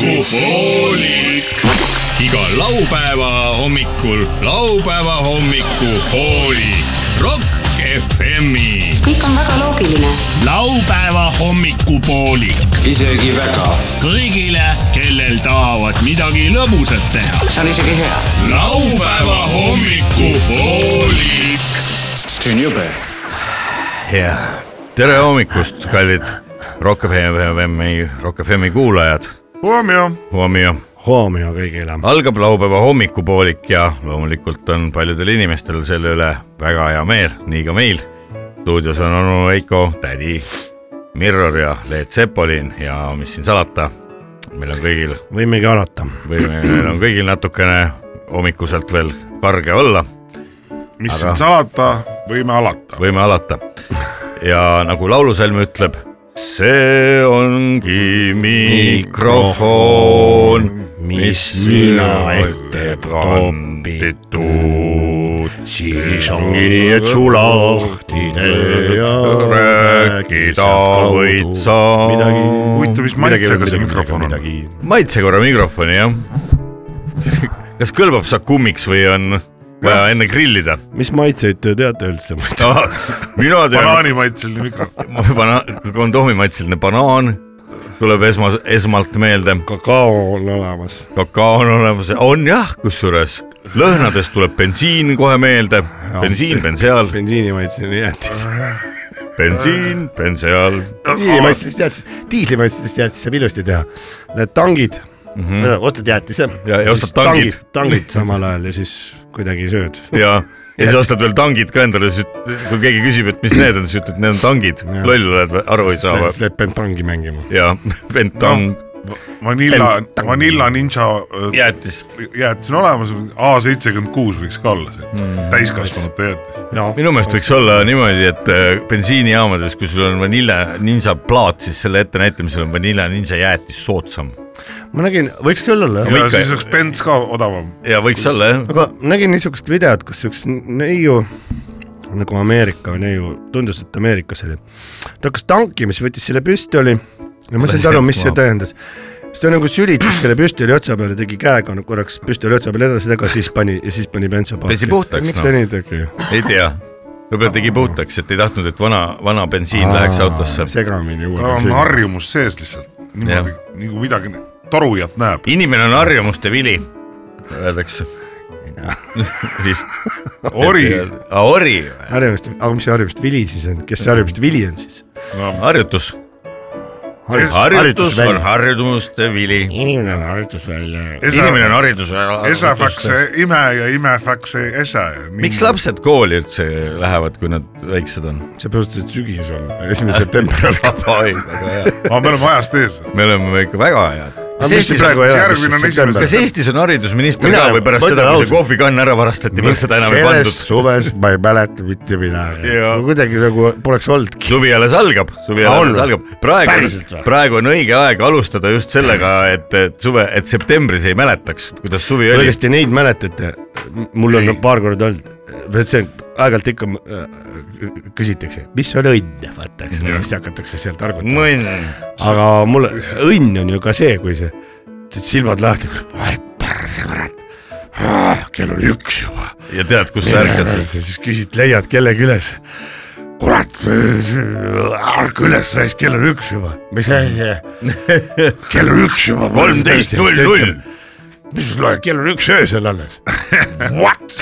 hommikupoolik. iga laupäeva hommikul laupäeva hommikupoolik. Rock FM-i kõik on väga loogiline. laupäeva hommikupoolik isegi väga. kõigile, kellel tahavad midagi lõbusat teha. see on isegi hea. laupäeva hommikupoolik. see on jube. ja tere hommikust, kallid Rock FM-i, Rock FM-i kuulajad. Huomio, huomio, huomio kõigile. algab laupäeva hommikupoolik ja loomulikult on paljudel inimestel selle üle väga hea meel, nii ka meil. stuudios on onu Veiko, tädi Mirror ja Leet Sepolin ja mis siin salata, meil on kõigil võimegi alata. või meil on kõigil natukene hommikuselt veel karge olla, mis Aga- siin salata, võime alata. võime alata. ja nagu laulusalm ütleb, see ongi mikrofon, mis sina ette kanditud, siis ongi nii, et su lahti tee ja rääkida võid sa. midagi, huvitav, mis maitsega see mikrofon on? maitse korra mikrofoni jah. kas kõlbab sakumiks või on vaja enne grillida? mis maitseid te teate üldse? mina tean, banaanimaitseline mikrofon. bana-, kondoomimaitseline banaan tuleb esmas, esmalt meelde, kakao on olemas. kakao on olemas, on jah, kusjuures lõhnadest tuleb bensiin kohe meelde, bensiin, bensiaal, bensiinimaitseline jäätis. bensiin, bensiaal, bensiinimaitselist jäätis, diislimaitselist jäätis saab ilusti teha. Need tangid mm, -hmm. ostad jäätise Ja- ja ostad tangid. tangid samal ajal ja siis kuidagi sööd. ja, ja siis ostad veel tangid ka endale, siis kui keegi küsib, et mis need on, siis ütled, need on tangid, loll oled või, aru ei saa või? lähed pentangi mängima. ja ventang Vanilla, Vanilla Ninja äh, jäätis. jäätis on olemas, A seitsekümmend kuus võiks ka olla see mm. täiskasvanute jäätis. ja minu meelest võiks olla niimoodi, et äh, bensiinijaamades, kui sul on Vanilla Ninja plaat, siis selle ettenäitamisel on Vanilla Ninja jäätis soodsam ma nägin, võiks küll olla ja ikka- siis oleks Benz ka odavam. ja võiks olla jah. aga nägin niisugust videot, kus üks neiu nagu Ameerika neiu, tundus, et Ameerikas oli, ta hakkas tankima, siis võttis selle püstoli ja ma ei saanud aru, mis see tähendas. siis ta nagu sülitas selle püstoli otsa peale, tegi käega nagu korraks püstoli otsa peale edasi-tagasi, siis pani ja siis pani bensu paaki. Pesi puhtaks, miks noh. ta nii tegi? ei tea, võib-olla tegi puhtaks, et ei tahtnud, et vana, vana bensiin läheks autosse. segamini uue tal on bensiini. harjumus sees lihtsalt, niimoodi nagu midagi torujat näeb. inimene on harjumuste vili, öeldakse. vist. ori, ori, harjumust, aga mis see harjumust vili siis on, kes see harjumust vili on siis? no harjutus, Harjutus- harjutus on harjutusväli. harjumuste vili. inimene on harjutusvälja. inimene on hariduse. esafakse ime ja imefakse ese. miks? lapsed kooli üldse lähevad, kui nad väiksed on? seepärast, et sügis on, esimene september hea. aga me oleme ajast ees. me oleme ikka väga head. Kas Eestis kas? Eestis on haridusminister ka või pärast seda, kui see kohvikann ära varastati, pärast seda enam ei pandud? suvest ma ei mäleta mitte midagi kuidagi nagu poleks olnudki. suvi alles algab, suvi on alles algab, praegu praegu on õige aeg alustada just sellega, et, et suve, et septembris ei mäletaks, kuidas suvi oli. kas te neid mäletate? mul on paar korda olnud, see on aeg-ajalt ikka küsitakse, mis on õnn, vaata, eks ole, siis hakatakse sealt arvutama. aga mul õnn on ju ka see, kui see silmad lahti, ai perse kurat, kell on üks juba. ja tead, kus sa ärkad siis? siis küsid, leiad kellegi üles. kurat, ärka üles, siis kell on üks juba. mis asi, kell on üks juba. kolmteist null null. Mis loed, kell on üks öösel alles. What?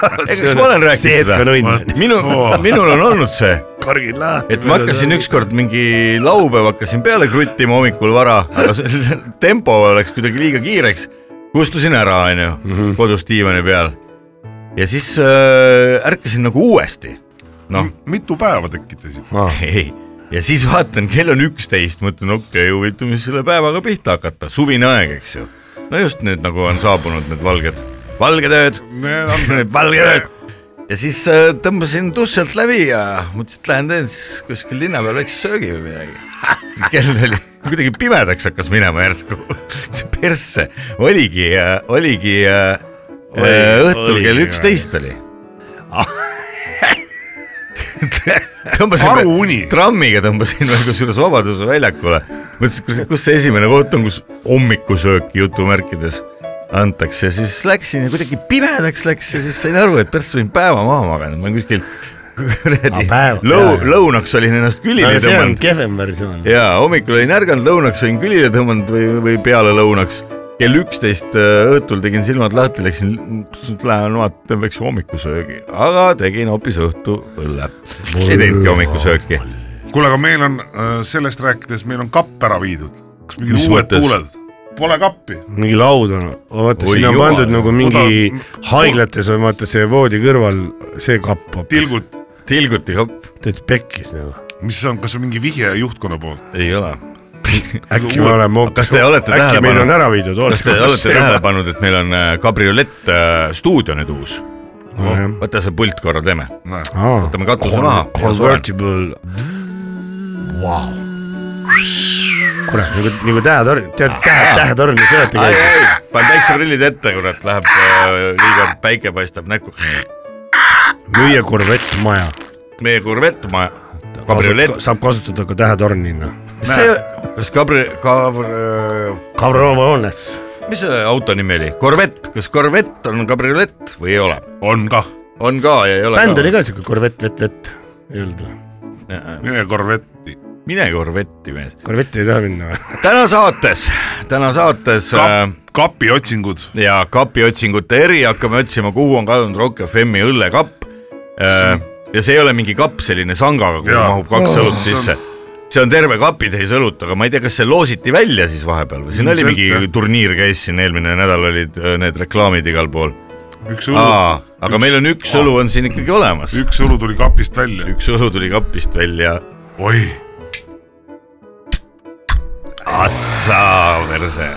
kas ma olen see rääkinud seda? minu, minul on olnud see, kargid lahti. et ma hakkasin ükskord mingi laupäev hakkasin peale kruttima hommikul vara, aga see tempo läks kuidagi liiga kiireks. kustusin ära, onju, kodus diivani peal. ja siis äh, ärkasin nagu uuesti. noh, mitu päeva tekitasid? ei, ja siis vaatan, kell on üksteist, mõtlen okei okay,, huvitav, mis selle päevaga pihta hakata, suvine aeg, eks ju. No just nüüd nagu on saabunud need valged, valged ööd, need valged ööd. ja siis äh, tõmbasin dušselt läbi ja mõtlesin, et lähen teen siis kuskil linna peal väikse söögi või midagi. kell oli, kuidagi pimedaks hakkas minema järsku, persse oligi, oligi äh, äh, õhtul kell üksteist oli. tõmbasime trammiga tõmbasin veel kusjuures Vabaduse väljakule. mõtlesin, kus, kus see esimene koht on, kus hommikusööki jutumärkides antakse, siis läksin ja kuidagi pimedaks läks ja siis sain aru, et pärast võin päeva maha magada, ma olen kuskil kuradi lõu jaa,, jaa. lõunaks olin ennast külili aga see on tõmmanud kehvem versioon. ja hommikul olin ärganud, lõunaks olin külili tõmmanud või, või peale lõunaks. Kell üksteist äh, õhtul tegin silmad lahti, läksin, lähen vaatan, võiks hommikusöögi, aga tegin hoopis õhtu õlle. ei teinudki hommikusööki. kuule, aga meil on äh, sellest rääkides, meil on kapp ära viidud. kas mingid Mis uued mõttes? tuuled? Pole kappi. mingi laud on, vaata sinna on pandud nagu mingi Oda- haiglates on vaata see voodi kõrval see kapp. tilgud, tilguti kapp, täitsa pekkis nagu. mis see on, kas see on mingi vihje juhtkonna poolt? ei ole. Äkki me oleme hoopis, kas te olete äkki meil on ära viidud. kas te olete tähele pannud, et meil on äh, kabriolett äh, stuudio nüüd uus? pannud? võta see pult korra, teeme. võtame katuse maha. Convertible, vau. kurat, nagu, nagu tähetorn, tead tähe, tähetorni sööti ai, käib. ai, panen päikseprillid ette, kurat, läheb äh, liiga, päike paistab näkku. müüa korvett maja. meie kurvett, ma, kabriolett, saab kasutada ka tähetornina. Mis see, kas kabri, kabr, Kabriones. mis selle auto nimi oli, korvett, kas korvett on kabriolett või ei ole? on kah, on ka ja ei ole bänd oli ka. siuke korvett, vett, vett, ei olnud või? mine korvetti. mine korvetti, mees. korvetti ei taha minna või? täna saates, täna saates äh, kapp, kapi otsingud. ja kapiotsingute eri hakkame otsima, kuhu on kadunud Rock FM-i õllekapp. ja see ei ole mingi kapp selline sangaga, kuhu mahub kaks Oh, õlut see on- sisse. See on terve kapitäis õlut, aga ma ei tea, kas see loositi välja siis vahepeal või siin oli mingi turniir käis siin eelmine nädal olid äh, need reklaamid igal pool. üks õlu, aga meil on üks õlu on siin ikkagi olemas. üks õlu tuli kapist välja. üks õlu tuli kapist välja. oi, Assa perse.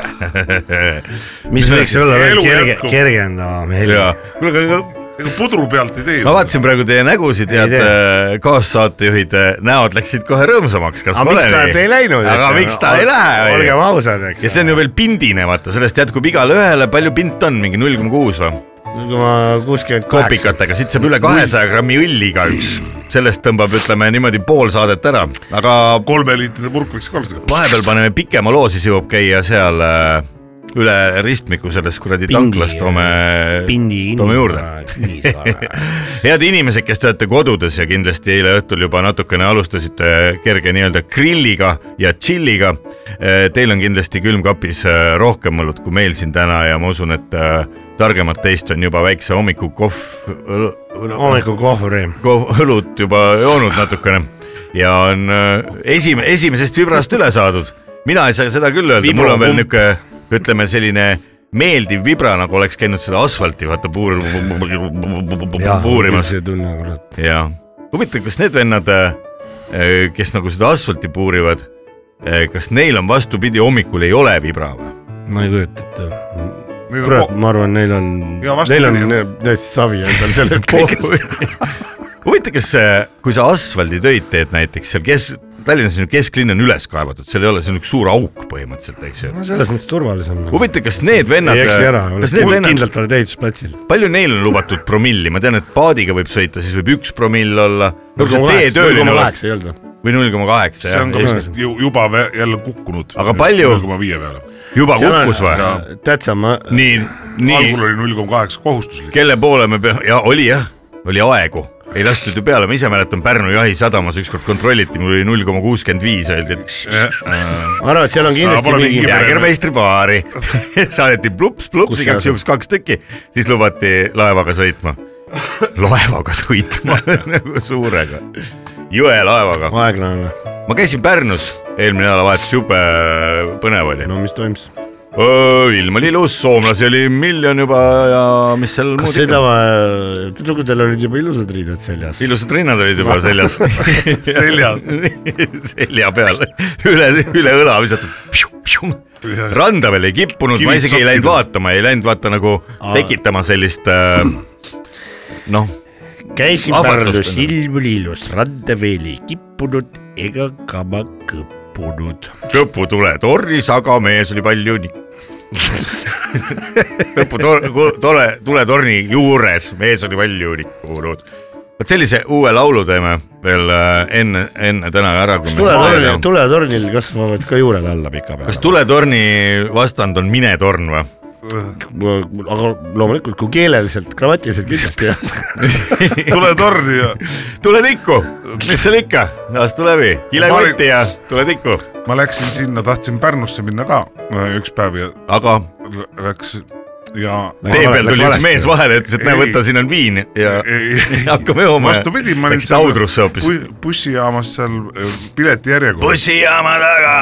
mis võiks olla veel kerge, kergendavam heli. ja, kuule, aga ega pudru pealt ei tee. ma vaatasin praegu teie nägusid ja et äh, kaassaatejuhid äh, näod läksid kohe rõõmsamaks, kas aga pole miks ta nii? ei läinud? aga miks ta ei lähe? olgem ausad, eks. ja see on ju veel pindine, vaata, sellest jätkub igale ühele, palju pint on, mingi null koma kuus või? null koma kuuskümmend kaheksa. kopikatega, siit saab üle kahesaja grammi õlli igaüks. sellest tõmbab, ütleme niimoodi pool saadet ära, aga kolmeliitrine purk võiks ka olla. vahepeal paneme pikema loo, siis jõuab käia seal äh, üle ristmiku sellest kuradi tanklast toome, toome juurde. kinnisvara. head inimesed, kes te olete kodudes ja kindlasti eile õhtul juba natukene alustasite kerge nii-öelda grilliga ja tšilliga. Teil on kindlasti külmkapis äh, rohkem õlut kui meil siin täna ja ma usun, et äh, targemad teist on juba väikse hommikukohv, hommikukohvri. õlut juba joonud natukene ja on esime-, esimesest vibrast üle saadud. mina ei saa seda küll öelda, mul on veel niuke, ütleme selline meeldiv vibra, nagu oleks käinud seda asfalti vaata puur-, puurimas. see tunne, kurat. ja huvitav, kas need vennad, kes nagu seda asfalti puurivad, kas neil on vastupidi, hommikul ei ole vibra või? ma ei kujuta ette. kurat, ma arvan, neil on, neil on täiesti savi endal sellest kõigest. huvitav, kas, kui sa asfalditöid teed näiteks seal kes, Tallinnas on ju kesklinn on üles kaevatud, seal ei ole, see on üks suur auk põhimõtteliselt, eks ju. no selles mõttes turvalisem. huvitav, kas need vennad, ei eksi ära, kas need vennad, kindlalt oled ehitusplatsil. palju neil on lubatud promilli, ma tean, et paadiga võib sõita, siis võib üks promill olla. null koma kaheksa, ei olnud või? või null koma kaheksa see on ka vist ju, juba jälle kukkunud. Aga palju? null koma viie peale. juba kukkus või? tead sa, ma, nii, nii algul oli null koma kaheksa kohustuslik. kelle poole me peame, ja oli jah, oli aegu, ei lastud ju peale, ma ise mäletan Pärnu jahisadamas ükskord kontrolliti, mul oli null koma kuuskümmend viis, öeldi, et ma arvan, et seal on kindlasti mingi jäägermeistripaari. saadeti plups, plups igaks juhuks kaks tükki, siis lubati laevaga sõitma. laevaga sõitma nagu suurega, jõelaevaga. aeglane. ma käisin Pärnus eelmine nädalavahetus, jube põnev oli. no mis toimus? Ilm oli ilus, soomlasi oli miljon juba ja mis seal kas seda, tüdrukutel olid juba ilusad riided seljas? ilusad rinnad olid juba seljas. Seljas. selja peal, üle, üle õla visatud. randa veel ei kippunud, ma isegi ei läinud vaatama, ei läinud vaata nagu tekitama sellist äh, noh, Pärnus, on. ilm oli ilus, randa veel ei kippunud ega kama kõppunud. kõputule tornis, aga mees oli palju nii. kõpu tore, tuletorni juures mees oli palju nikkunud. vot sellise uue laulu teeme veel äh, enne, enne täna ära, kas tuletornil, tuletornil kasvavad ka juured alla pikapeale kas? tuletorni vastand on minetorn või? Aga loomulikult, kui keeleliselt, grammatiliselt kindlasti jah. tule torni ja tule tikku, mis seal ikka, astu läbi, kilekotti ja tule tikku, ma läksin sinna, tahtsin Pärnusse minna ka äh, üks päev ja aga? Läks ja tee peal tuli üks mees vahele, ütles, et näe, võta, siin on viin ja hakkame jooma. vastupidi, ma olin bu- bussijaamas seal äh, piletijärjekorras, bussijaama taga.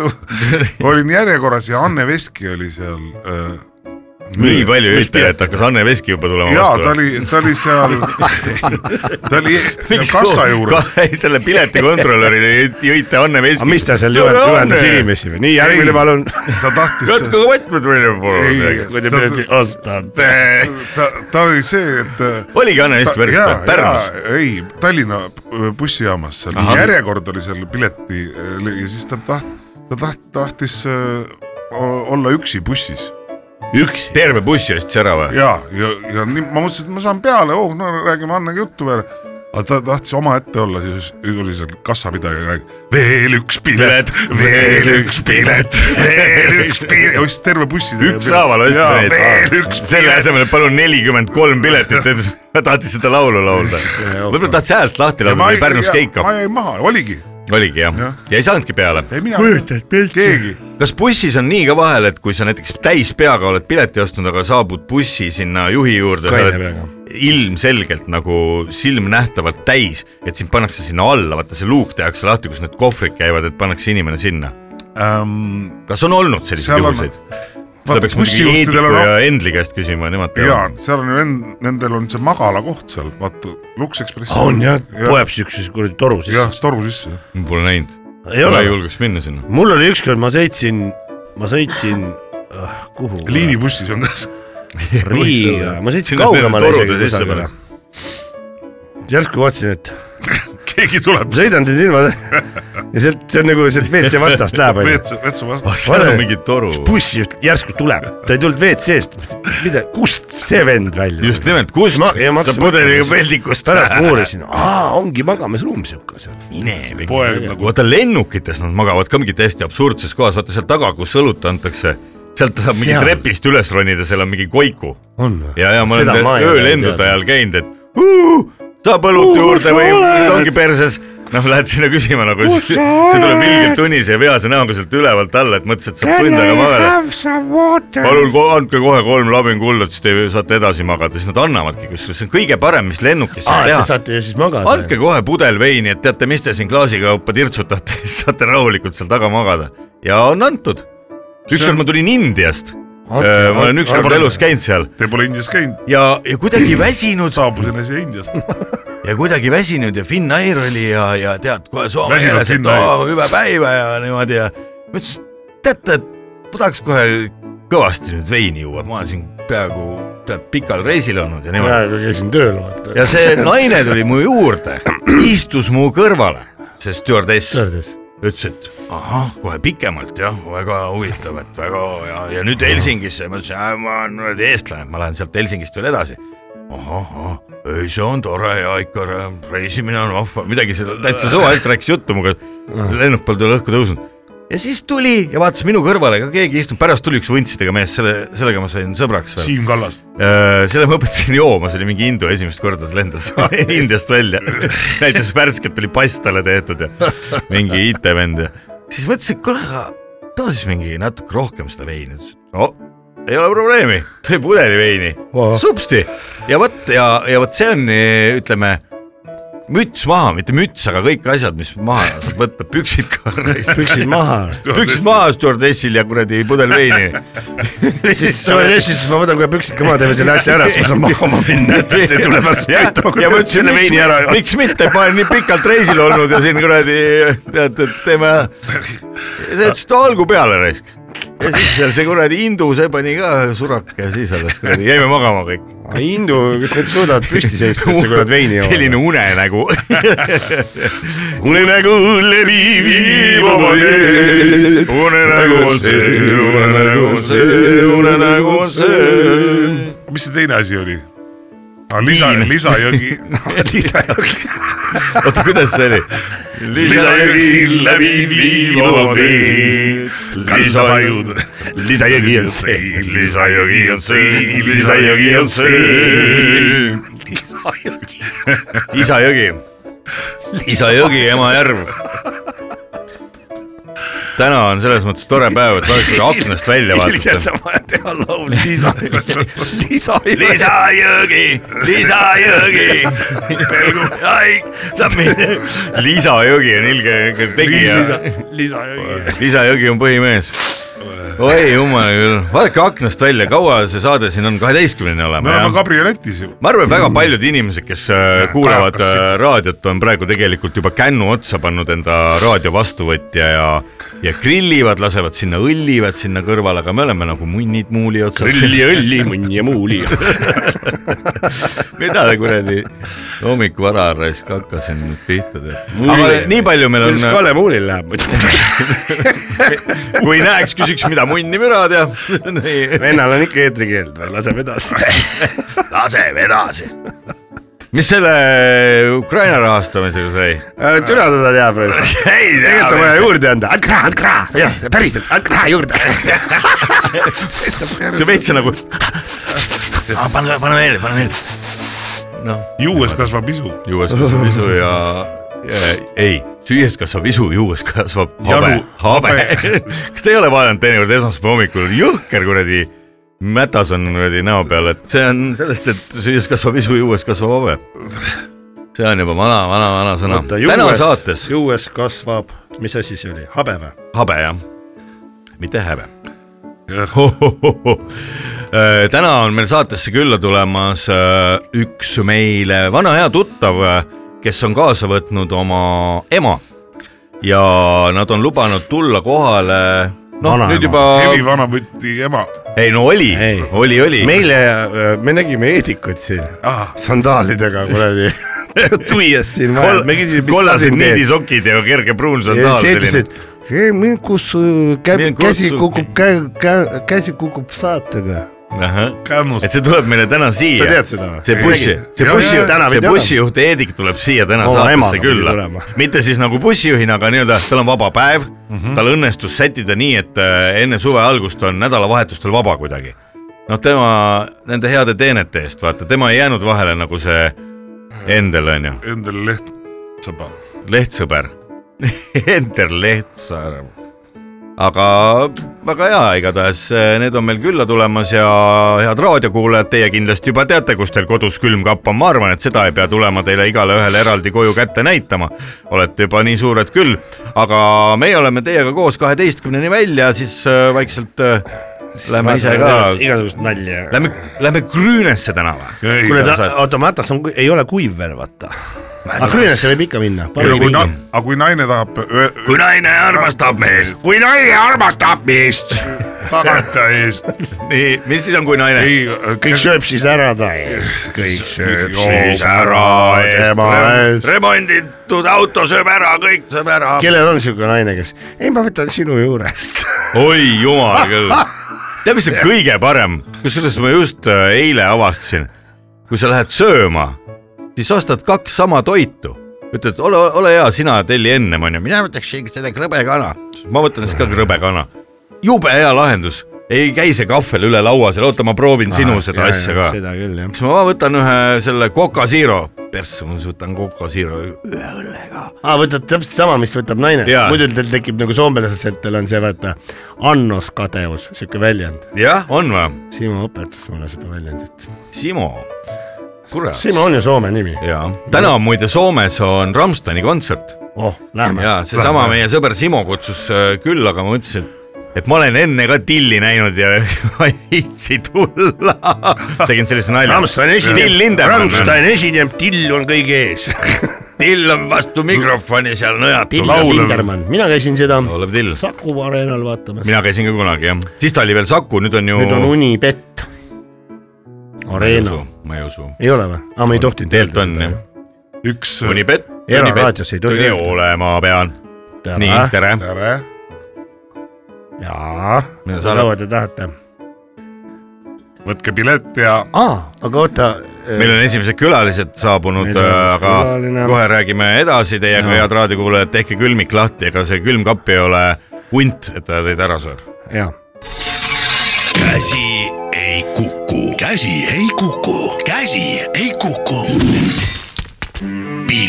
olin järjekorras ja Anne Veski oli seal äh, nii palju jõite, et hakkas Anne Veski juba tulema ja vastu ta. oli, ta oli seal, ta oli kassa juures. selle piletikontrolörile jõite Anne Veski. mis ta seal juhendas, juhendas inimesi või? nii, järgmine Ei. palun. ta tahtis, katke võtmed välja Ei, kui te ta- pileti ostad. ta, ta oli see, et oligi Anne Veski päris jaa, Pärnus. jaa, ei Tallinna bussijaamas seal järjekord oli seal pileti ja siis ta taht-, ta taht-, tahtis äh, olla üksi bussis üksi. terve bussi ostis ära või? ja, ja, ja nii ma mõtlesin, et ma saan peale, oh no räägime Annega juttu veel. aga ta tahtis omaette olla, siis tuli seal kassapidaja ja rääkis veel üks pilet, veel üks pilet, veel üks pilet, ostis terve bussi. ükshaaval ostis neid veel üks. selle asemel, et palun nelikümmend kolm piletit, et ta tahtis seda laulu laulda. võib-olla tahtis häält lahti laulda, Pärnus keika ma. jäin maha, oligi, oligi jah Jah., ja ei saanudki peale. ei mina, kujutad pilti? keegi kas bussis on nii ka vahel, et kui sa näiteks täis peaga oled pileti ostnud, aga saabud bussi sinna juhi juurde, ilmselgelt nagu silmnähtavalt täis, et sind pannakse sinna alla, vaata see luuk tehakse lahti, kus need kohvrid käivad, et pannakse inimene sinna. ähm,. kas on olnud selliseid juhuseid? Seda peaks muidugi Eediku on ja Endli käest küsima, nemad ja teavad. seal on ju end-, nendel on see magalakoht seal, vaata Lux Expressi. on jah, poeb siukses kuradi toru jah, sisse. toru sisse. pole näinud, ei ole ei. julgeks minna sinna. mul oli ükskord, ma sõitsin, ma sõitsin uh,, kuhu? liinibussis on ka Riiga, ma sõitsin kaugemale isegi kusagile järsku vaatasin, et keegi tuleb sõidan teid ilma ja sealt, see on nagu sealt WC vastast läheb vetsu, vetsu vastu. seal on mingi toru. bussijuht järsku tuleb, ta ei tulnud WC-st, mida, kust see vend välja just nimelt, kust Ma- sa pudeliga peldikust. pärast ma uurisin, aa, ongi magamisruum siuke seal. mine. poeg nagu vaata lennukites nad magavad ka mingi täiesti absurdses kohas, vaata seal taga, kus õlut antakse, sealt saab mingi Seal. trepist üles ronida, seal on mingi koiku ja, ja ma olen öölendude ajal käinud, et uh, saab õlut juurde või ongi perses. noh, lähed sinna küsima nagu, see tuleb ilgelt tunnise ja vihase näoga sealt ülevalt alla, et mõtlesid, et saab tund aega magada. palun andke kohe kolm labinkullat, siis te saate edasi magada, siis nad annavadki, kusjuures see on kõige parem, mis lennukis aa, saab te teha. saate ju siis magada. andke kohe pudel veini, et teate, mis te siin klaasikaupa tirtsutate, siis saate rahulikult seal taga magada ja on antud. ükskord ma tulin Indiast, ma olen ükskord elus käinud seal Te pole Indias käinud, ja, ja kuidagi väsinud saabusin äsja Indiast. ja kuidagi väsinud ja Finnair oli ja, ja tead kohe Soome keeles, et oo hüve päiva ja niimoodi ja ma ütlesin, teate, ma tahaks kohe kõvasti nüüd veini juua, ma olen siin peaaegu tead pikal reisil olnud ja niimoodi. praegu käisin tööl vaata. ja see naine tuli mu juurde, istus mu kõrvale, see stjuardess. ütles, et ahah, kohe pikemalt jah, väga huvitav, et väga ja, ja nüüd Helsingisse, ma ütlesin, ma olen kuradi eestlane, ma lähen sealt Helsingist veel edasi. ahah, ahah, ei see on tore ja ikka reisimine on vahva, midagi seda täitsa suvalt rääkis juttu minuga, lennuk pole tal õhku tõusnud. Ja siis tuli ja vaatas minu kõrvale ka keegi istunud, pärast tuli üks vuntsidega mees, selle, sellega ma sain sõbraks. Siim Kallas. selle ma õpetasin jooma, see oli mingi Indu esimest korda, see lendas Indiast välja. näitas värsket oli pass talle tehtud ja mingi IT-vend ja siis mõtlesin, kuule, aga too siis mingi natuke rohkem seda veini. no ei ole probleemi, tõi pudeli veini, supsti ja vot ja, ja vot see on, ütleme müts maha, mitte müts, aga kõik asjad, mis maha saab võtta, püksid ka. püksid maha. püksid maha stjuardessil ja kuradi pudel veini. siis stjuardess ütles, ma võtan kohe püksid ka maha, teeme selle asja ära, siis ma saan magama minna, et see tuleb pärast töötama, ja ma selle veini ära miks, miks mitte, ma olen nii pikalt reisil olnud ja siin kuradi tead, et teeme. see ütles, et olgu peale raisk. Ja siis seal see kuradi Indu, see pani ka suraka ja siis alles kuradi jäime magama kõik. Hindu, kas need suudavad püsti seista üldse, kui nad veini joovad? selline unenägu. unenägu leviib oma unenägu on see, unenägu on see, unenägu on see. mis see teine asi oli? lisa, Viin. lisajõgi. lisajook. oota, kuidas see oli? Lisajõgi läbi viiva vee. lisajõud. lisajõgi on see, lisajõgi on see, lisajõgi on see. lisajook. Isajõgi, Isajõgi, Emajärv. Täna on selles mõttes tore päev, et vaadake, kui aknast välja vaatate. on vaja teha laul lisa, lisajook. lisajõgi, lisajõgi. lisajõgi on ilge tegija. lisajook. lisajõgi on põhimees. Oi jumal küll, vaadake aknast välja, kaua see saade siin on, kaheteistkümneni me oleme oleme jah? kabrioletis ju. ma arvan, et väga paljud inimesed, kes äh, kuulavad kajakas äh, raadiot, on praegu tegelikult juba kännu otsa pannud enda raadio vastuvõtja ja ja grillivad, lasevad sinna, õllivad sinna kõrvale, aga me oleme nagu munnid muuli otsas. õlli, õlli, munn ja muuli. mida te kuradi hommikuvara raisk hakkasin nüüd pihta teed. aga nii palju meil kuidas on, Kalle Muulil läheb muidu? kui näeks, küsiks, mida munni müra teab. vennal on ikka eetrikeeld veel, laseb edasi. laseme edasi. mis selle Ukraina rahastamisega sai? türa teda teab veel. ei tegelikult on vaja juurde anda, andke raha, andke raha, jah, päriselt, andke raha juurde. see veits nagu. pane, pane veel, pane veel. noh, juues kasvab isu. juues kasvab isu ja ei, süües kasvab isu, juues kasvab habe habe kas te ei ole vaadanud teinekord esmaspäeva hommikul jõhker kuradi mätas on kuradi näo peal, et see on sellest, et süües kasvab isu, juues kasvab habe. see on juba vana, vana, vana sõna. täna saates juues kasvab, mis asi see oli, habe või? habe jah, mitte häbe. Äh, täna on meil saatesse külla tulemas äh, üks meile vana hea tuttav, kes on kaasa võtnud oma ema ja nad on lubanud tulla kohale. noh, nüüd juba, Hevi Vanapüti ema. ei no oli oli, oli. meile, me nägime Eedikut siin Ah. sandaalidega kuradi tuies siin vahel, me küsisime, mis sa kollased siin teed. niidisokid ja kerge pruun sandaal selline. et ei, mind kus äh, käib Mind, käsi kutsuti. kukub, käsi kukub saatega. Kännust et. see tuleb meile täna siia. sa tead seda või? see bussi, see Jaa, bussi jaa,, täna see bussijuht Eedik tuleb siia täna Oma saatesse külla mitte siis nagu bussijuhina, aga nii-öelda tal on vaba päev mm, -hmm. tal õnnestus sättida nii, et äh, enne suve algust on nädalavahetustel vaba kuidagi. noh, tema nende heade teenete eest, vaata, tema ei jäänud vahele nagu see Endel on ju, Endel Leht, saba. Lehtsõber, Ender Lehtsaar. Aga väga hea, igatahes eh, need on meil külla tulemas ja head raadiokuulajad, teie kindlasti juba teate, kus teil kodus külmkapp on, ma arvan, et seda ei pea tulema teile igale ühele eraldi koju kätte näitama. olete juba nii suured küll, aga meie oleme teiega koos kaheteistkümneni välja, siis eh, vaikselt eh, lähme ise ka, igasugust nalja. lähme, lähme Krüünesse täna või? ei, kuule, oota, Matas on, ei ole kuiv veel, vaata. Aga Grüünesse võib ikka minna. aga kui na-, aga kui naine tahab kui naine armastab meest. kui naine armastab meest, tagant ja eest, nii, mis siis on, kui naine? ei, kõik sööb siis ära ta eest, kõik sööb siis ära tema eest. remonditud auto sööb ära, kõik sööb ära. kellel on siuke naine, kes, ei, ma võtan sinu juurest. oi jumal küll. tead, mis on kõige parem, kusjuures ma just äh, eile avastasin, kui sa lähed sööma, siis ostad kaks sama toitu, ütled, ole, ole hea, sina telli ennem onju, mina võtaksin selle krõbekana, ma võtan siis ka krõbekana. jube hea lahendus, ei käi see kahvel üle laua seal, oota, ma proovin sinu seda asja ka. seda küll jah. kas ma võtan ühe selle Coca Zero, persse, ma siis võtan Coca Zero ühe õllega. aa, võtad täpselt sama, mis võtab naine muidu teil tekib nagu soomlases, et teil on see vaata annos kadeus, siuke väljend. jah, on või? Simo õpetas mulle seda väljendit. Simo. Simo on ju Soome nimi. ja täna muide Soomes on Rammsteini kontsert oh, lähme. ja seesama meie sõber Simo kutsus äh, külla, aga ma mõtlesin, et ma olen enne ka Tilli näinud ja ma ei viitsi tulla. tegin sellise nalja. Rammstein Till esineb, Till on kõige ees. Till on vastu mikrofoni seal nõjatud mina käisin seda. Saku areenal vaatamas. mina käisin ka kunagi jah, siis ta oli veel Saku, nüüd on ju. nüüd on Unibet. Areena, ma ei usu. ei ole või? aa, ma ei tohtinud tegelikult on jah. üks, Unibet. Eraraadios ei tohi tuli olema pean. nii, tere. tere. jaa, Mida kaua te tahate? võtke pilet ja aa, aga oota, meil on esimesed külalised saabunud, üks aga külaline. kohe räägime edasi teiega, Jaa. head raadiokuulajad, tehke külmik lahti, ega see külmkapp ei ole hunt, et ta teid ära sööb. ja käsi ei kuku, käsi ei kuku, käsi ei kuku.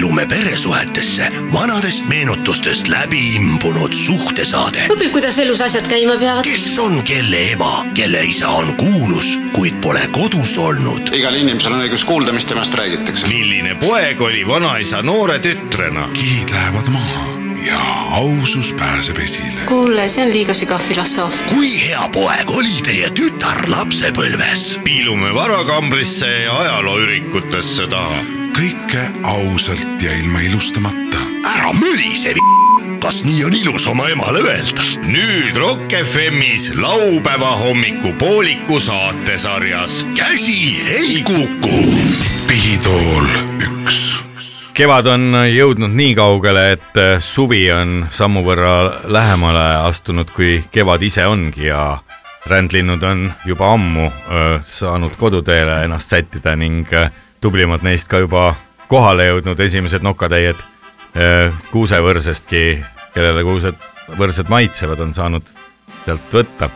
Piilume peresuhetesse vanadest meenutustest läbi imbunud suhtesaade. õpib, kuidas elus asjad käima peavad. kes on kelle ema, kelle isa on kuulus, kuid pole kodus olnud. igal inimesel on õigus kuulda, mis temast räägitakse. milline poeg oli vanaisa noore tütrena? kihid lähevad maha ja ausus pääseb esile. kuule, see on liiga sügav filosoofia. kui hea poeg oli teie tütar lapsepõlves? piilume varakambrisse ja ajalooürikutesse taha. Kõike ausalt ja ilma ilustamata. ära mölise, kas nii on ilus oma emale öelda? nüüd Rock FM-is laupäeva hommikupooliku saatesarjas Käsi ei kuku. pihitool üks. kevad on jõudnud nii kaugele, et suvi on sammu võrra lähemale astunud, kui kevad ise ongi ja rändlinnud on juba ammu öö, saanud koduteele ennast sättida ning öö, tublimad neist ka juba kohale jõudnud esimesed nokatäied öö, kuusevõrsestki, kellele kuused võrsed maitsevad, on saanud sealt võtta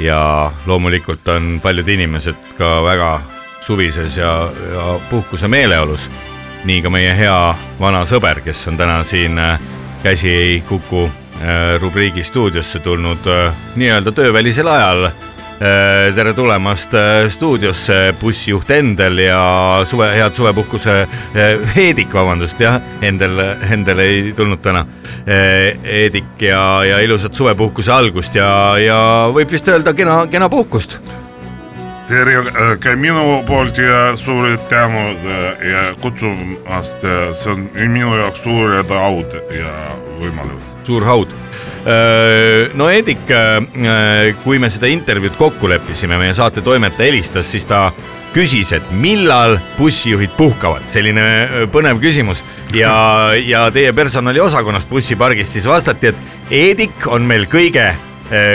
ja loomulikult on paljud inimesed ka väga suvises ja, ja puhkuse meeleolus nii ka meie hea vana sõber, kes on täna siin äh, Käsi ei kuku äh, rubriigi stuudiosse tulnud äh, nii-öelda töövälisel ajal. Tere tulemast äh, stuudiosse, bussijuht Endel ja suve, head suvepuhkuse, Heedik, vabandust jah, Endel, Endel ei tulnud täna. Heedik ja, ja ilusat suvepuhkuse algust ja, ja võib vist öelda kena, kena puhkust tere ka minu poolt ja suured tänud ja kutsumast, see on minu jaoks suur au ja võimalus. suur haud. no Edik, kui me seda intervjuud kokku leppisime, meie saate toimetaja helistas, siis ta küsis, et millal bussijuhid puhkavad, selline öö, põnev küsimus ja, ja teie personaliosakonnast bussipargist siis vastati, et Edik on meil kõige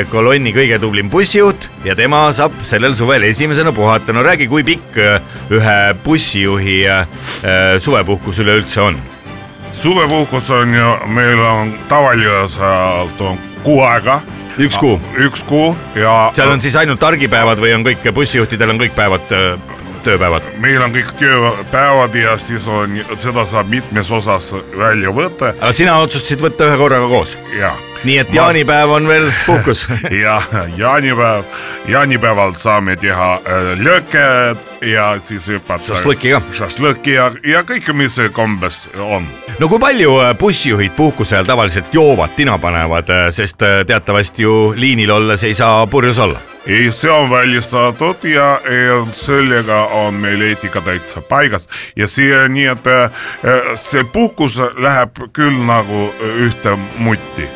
kolonni kõige tublim bussijuht ja tema saab sellel suvel esimesena puhata. no räägi, kui pikk öö, ühe bussijuhi öö, suvepuhkus üleüldse on? suvepuhkus on ju, meil on tavaliselt on kuu aega. Üks kuu. üks kuu ja. seal on siis ainult argipäevad või on kõik bussijuhtidel on kõik päevad tööpäevad? meil on kõik tööpäevad ja siis on, seda saab mitmes osas välja võtta aga sina otsustasid võtta ühe korraga koos, ja. nii et jaanipäev on veel puhkus. ja jaanipäev, jaanipäeval saame teha äh, lööke ja siis hüpata. Šašlõkki ka. šašlõkki ja, ja kõike, mis kombes on. no kui palju äh, bussijuhid puhkuse ajal tavaliselt joovad, tina panevad, sest äh, teatavasti ju liinil olles ei saa purjus olla. ei, see on välistatud ja, ja sellega on meil eetika täitsa paigas. Ja see nii, et äh, see puhkus läheb küll nagu ühtemutti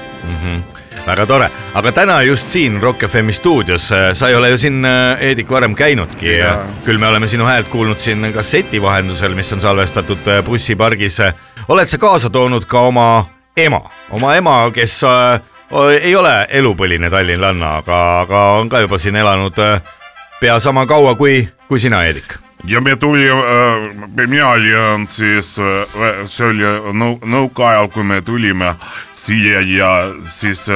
väga tore, aga täna just siin Rock FM stuudios, sa ei ole ju siin, Heedik, varem käinudki ja küll me oleme sinu häält kuulnud siin kasseti vahendusel, mis on salvestatud bussipargis. oled sa kaasa toonud ka oma ema, oma ema, kes ei ole elupõline tallinlanna, aga, aga on ka juba siin elanud äh, pea sama kaua kui, kui sina, Heedik. ja me tulime, mina olin siis, see oli nõu-, nõukaajal, kui me tulime siia ja siis.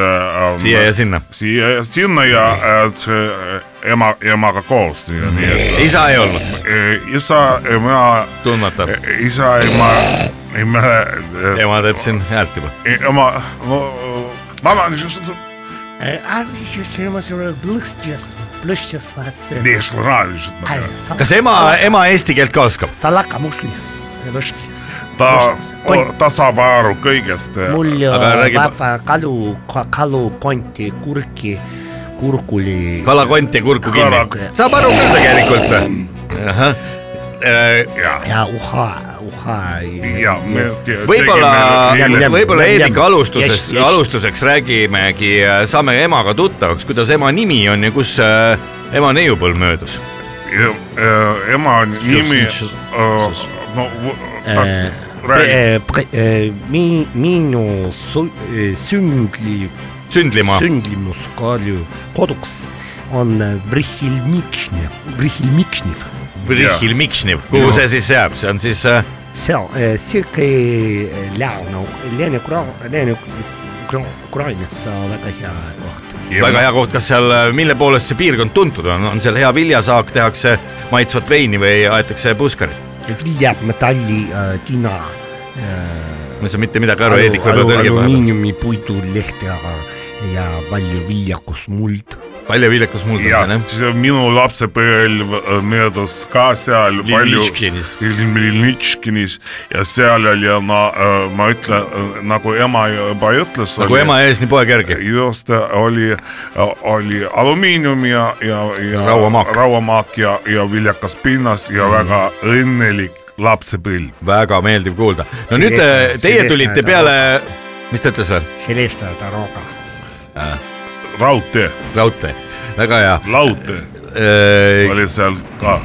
siia ja sinna. siia ja sinna ja äh, ema, emaga koos, nii et isa ei olnud, äh, isa, ema, tundmata, isa, ema, ema, ema teeb siin häält juba. ema, vabandust, nii slaavilised ma tean. kas ema, ema eesti keelt ka oskab? ta, ta saab aru kõigest. mul Aga räägi- vaba kalu, kalukonti, kurki, kurkuli. kalakonti ja kurku kinni Kala-. saab aru küll tegelikult. ja, ja uha, uha. ja me võib-olla võib-olla jämm. alustuseks alustuseks räägimegi, saame emaga tuttavaks, kuidas ema nimi on ja kus äh, ema neiupõlv möödus. Ja, äh, ema nimi no ta räägib, mi-, minu sündli, sündlimaa, sündimuskodu koduks on Vrihilmikšnev, Vrihilmikšnev, Vrihhil Miksniv, kuhu see siis jääb, see on siis äh, seal äh, sihuke Lääne, Lääne, Ukrainas. Väga hea koht. väga hea koht, kas seal, mille poolest see piirkond tuntud on, on seal hea viljasaak, tehakse maitsvat veini või aetakse puskarit? viljab metalli äh,, tina ma ei saa mitte midagi aru, Heedik võib-olla tõlgib vahepeal. alumiinipuidu lehte ja palju viljakus muld. Palju viljakas muld ja on jah? siis minu lapsepõlv äh, möödus ka seal palju Lilnitškinis. Lilnitškinis ja seal oli ma, ma ütlen nagu ema juba ütles. nagu ema ees, nii poeg järgi. just oli, oli alumiinium ja, ja, ja Rauamaak. Rauamaak ja, ja viljakas pinnas ja mm. väga õnnelik lapsepõlv. väga meeldiv kuulda. no nüüd Selline- äh, teie tulite peale, mis ta ütles veel? Celesta Taroga. raudtee, raudtee, väga hea. raudtee oli seal ka.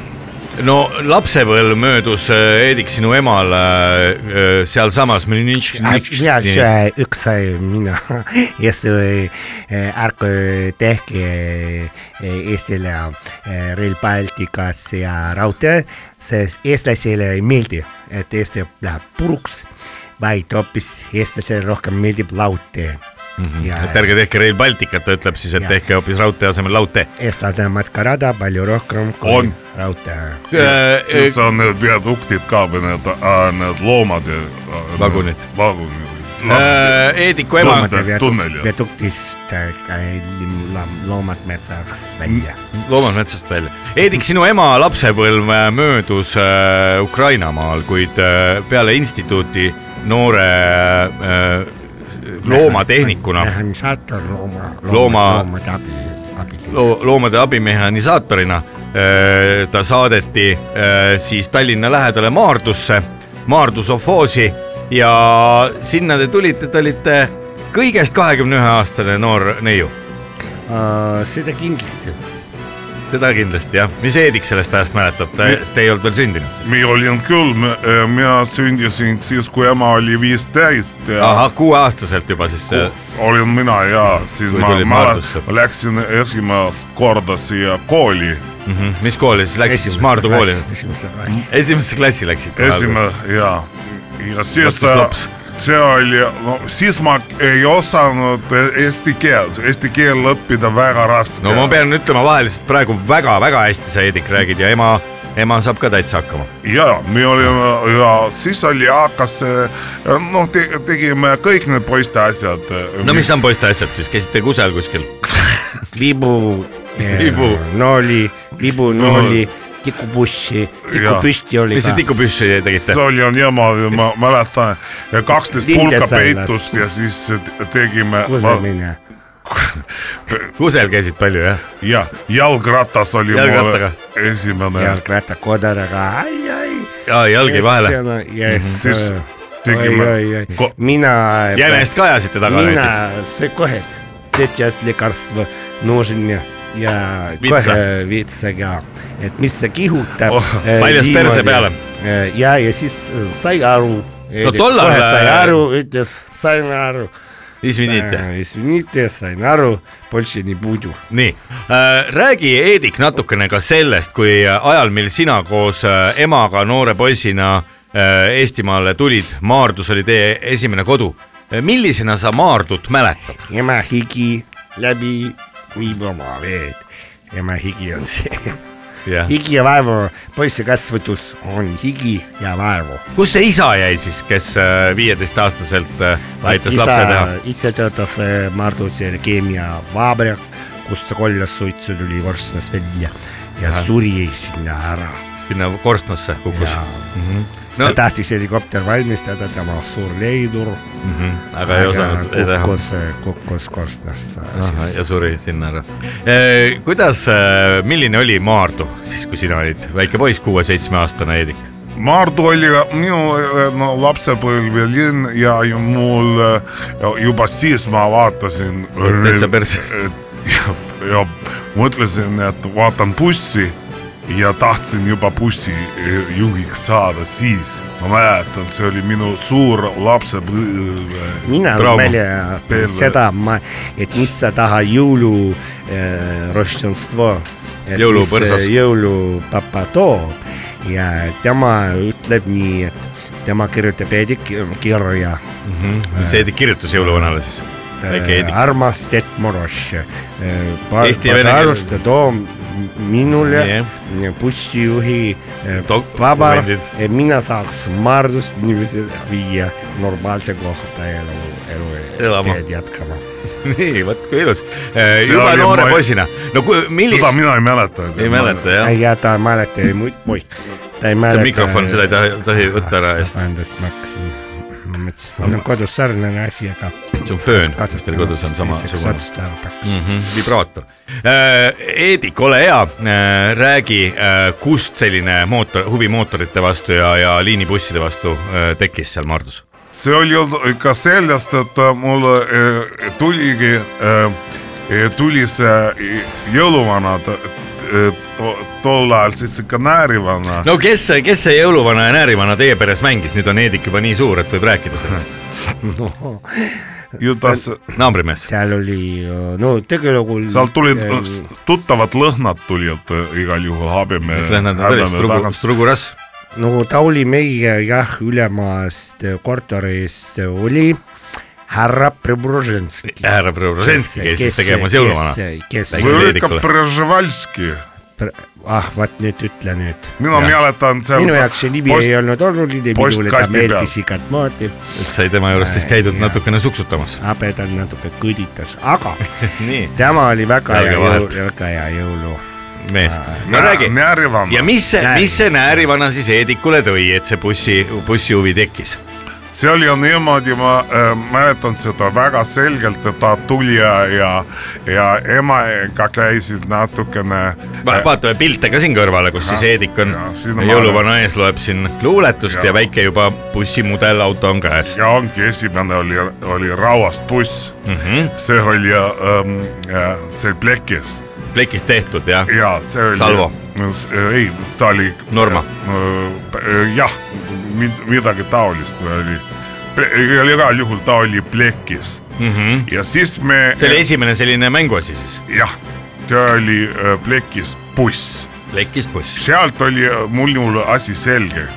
no lapsepõlv möödus äh, Heedik sinu emal äh, äh, sealsamas. ja üks sai mina, Eesti ärk tehke äh, Eestile äh, Rail Balticas ja raudtee, sest eestlasele ei meeldi, et Eesti läheb puruks, vaid hoopis eestlasele rohkem meeldib raudtee. ja et ärge tehke Rail Balticut, ta ütleb siis, et Ja. tehke hoopis raudtee asemel laudtee. eestlane matkarada palju rohkem kui On. raudtee. siis on need viaduktid ka või need, need loomad ja. Vagunid. vagunid. Heediku ema, Tunnel, tunnel, jah. viaduktist äh, loomad metsast välja. loomad metsast välja. Heedik, sinu ema lapsepõlv äh, möödus äh, Ukrainamaal, kuid äh, peale instituuti noore äh, loomatehnikuna, mehhanisaator looma, Looma- loomade abi, abiline. lo loomade abimehhanisaatorina äh, ta saadeti äh, siis Tallinna lähedale Maardusse, Maardu sovhoosi ja sinna te tulite, te olite kõigest kahekümne ühe aastane noor neiu. Äh, seda kindlasti. Teda kindlasti jah, mis Heedik sellest ajast mäletab, ta, te ei olnud veel sündinud mina olin küll, mina sündisin siis, kui ema oli viisteist ja ahah, kuueaastaselt juba siis see olin mina ja siis Kui ma, ma, Maardusse. ma läksin esimest korda siia kooli, mm. -hmm. mis kooli siis läks siis Maardu kooli? esimesse klassi. esimesse klassi läksid? esimene ja, ja siis. See oli, no siis ma ei osanud eesti keelt, eesti keel õppida väga raske. no ma pean ütlema vaheliselt praegu väga-väga hästi sa Heedik räägid ja ema, ema saab ka täitsa hakkama. ja me olime ja siis oli hakkas, noh te,, tegime kõik need poiste asjad. no mis on poiste asjad siis, käisite kusagil kuskil? vibu, Vibu. nooli, vibu, nooli, tikupussi , tikupüsti oli mis te ka . tikupüssi tegite see ? oli niimoodi , ma mäletan , kaksteist Linde pulka sai peitust ja siis tegime . kusemine . kusel käisid palju jah ? ja jalgratas oli Jalgrattaga. mul esimene . jalgratta kodaraga , ai , ai . ja jalgi vahele . yes , Siis oi , tegime oi , oi ko- , mina . jänest ka ajasite taga mina näiteks ?, see kohe , сейчас лекарство нужен ja Vitsa. kohe vitsaga, et mis see kihutab oh,. Äh, paljas perse peale. Äh, ja, ja siis äh, sai aru. no tollal. kohe sai aru, ütles, sain aru Isvinite. Isvinite, sain aru, Bolši nii puudu. nii, räägi Eedik natukene ka sellest, kui ajal, mil sina koos emaga noore poisina Eestimaale tulid, Maardus oli teie esimene kodu. millisena sa Maardut mäletad? ema higi läbi viib oma veed. ema higi on see. jah, higi ja vaevu, poisse kasvatus on higi ja vaevu. kus see isa jäi siis, kes viieteistaastaselt äh, aitas lapse teha? ise töötas äh, Marduse keemiavaabrik, kust ta kollas suitsu tuli vorstest välja ja suri sinna ära. Sinna korstnasse kukkus ja No- no. ta tahtis helikopter valmistada, tema suur leidur, mm, -hmm. aga ei osanud teha. kukkus, kukkus korstnast Ahah, ja siis. suri sinna ära. kuidas, milline oli Maardu siis, kui sina olid väike poiss, kuue-seitsmeaastane Heedik? Maardu oli minu no, lapsepõlv ja linn ja mul juba siis ma vaatasin. täitsa perse. ja, ja mõtlesin, et vaatan bussi ja tahtsin juba bussijuhiks saada siis. ma mäletan, see oli minu suur lapsepõlv. mina Perve. seda, ma, et mis sa tahad jõulu äh, roštenstvo. Jõulupõrsas. jõulupapa toob ja tema ütleb nii, et tema kirjutab Eedik kirja. mis Heedik kirjutas jõuluvanale siis? armas Ted Moroš. Eesti ja vene keeles. Minule Jah. bussijuhi eh, Dok- paber dokumendid., et mina saaks Maardust inimesed viia normaalse kohta elu, elu Elama. teed jätkama. nii, vot kui ilus. See juba noore ma- poisina. no kui, seda millist, mina ei mäleta. ei mäleta jah? ja ta ei mäleta, ei muid, ta ei see mäleta. on mikrofon, seda ei tohi, tohi võtta ära eest. vabandust, ma hakkasin, ma mõtlesin, mul on kodus sarnane asi, aga. See on föön, kas teil kodus on samasugune? mm. -hmm, vibraator. Eedik, ole hea, räägi, kust selline mootor, huvi mootorite vastu ja, ja liinibusside vastu äh, tekkis seal Maardus? see oli ju ikka sellest, et äh, äh, tuligi, tuli see jõuluvana t- t- to- tol ajal siis ikka näärivana. no kes, kes see jõuluvana ja näärivana teie peres mängis, nüüd on Eedik juba nii suur, et võib rääkida sellest. jutas, naabrimees. seal oli, no tegelikult. sealt tulid tuttavad lõhnad tulid äh, igal juhul Habemäe. mis lähed nad olid, Strugu, Struguras? no ta oli meie jah, ülemast korterist oli härra Preobrazhenski. härra Preobrazhenski käis siis tegemas jõuluvana. kes, Väike- või oli Heedikule. ikka Brežnevalski, ah vaat nüüd ütle nüüd. mina Jah. mäletan seal. minu jaoks see nimi ei olnud oluline, minule ta meeldis igat moodi. et sai tema juures siis käidud Jah. natukene suksutamas. habedal natuke kõditas, aga nii, tema oli väga hea jõul, väga hea jõulu. mees, no räägi. ja. mis see, mis see näärivana siis Eedikule tõi, et see bussi, bussihuvi tekkis? See oli ju niimoodi, ma äh, mäletan seda väga selgelt, et ta tuli ja, ja, ja emaga käisid natukene äh, vaatame pilte ka siin kõrvale, kus siis Eedik on ja jõuluvana ees loeb siin luuletust ja, Ja. ja väike juba bussimudelauto on käes ja ongi esimene oli, oli Rauast buss, mm. -hmm. see oli ähm, äh, see plekist plekist tehtud ja ja see oli. Salvo.. ei, ta oli. Norma.. jah, midagi taolist või oli, igal juhul ta oli plekist mm -hmm. ja siis me. see oli esimene selline mänguasi siis, jah, ta oli äh, plekist buss plekist buss. sealt oli äh, mul asi selge.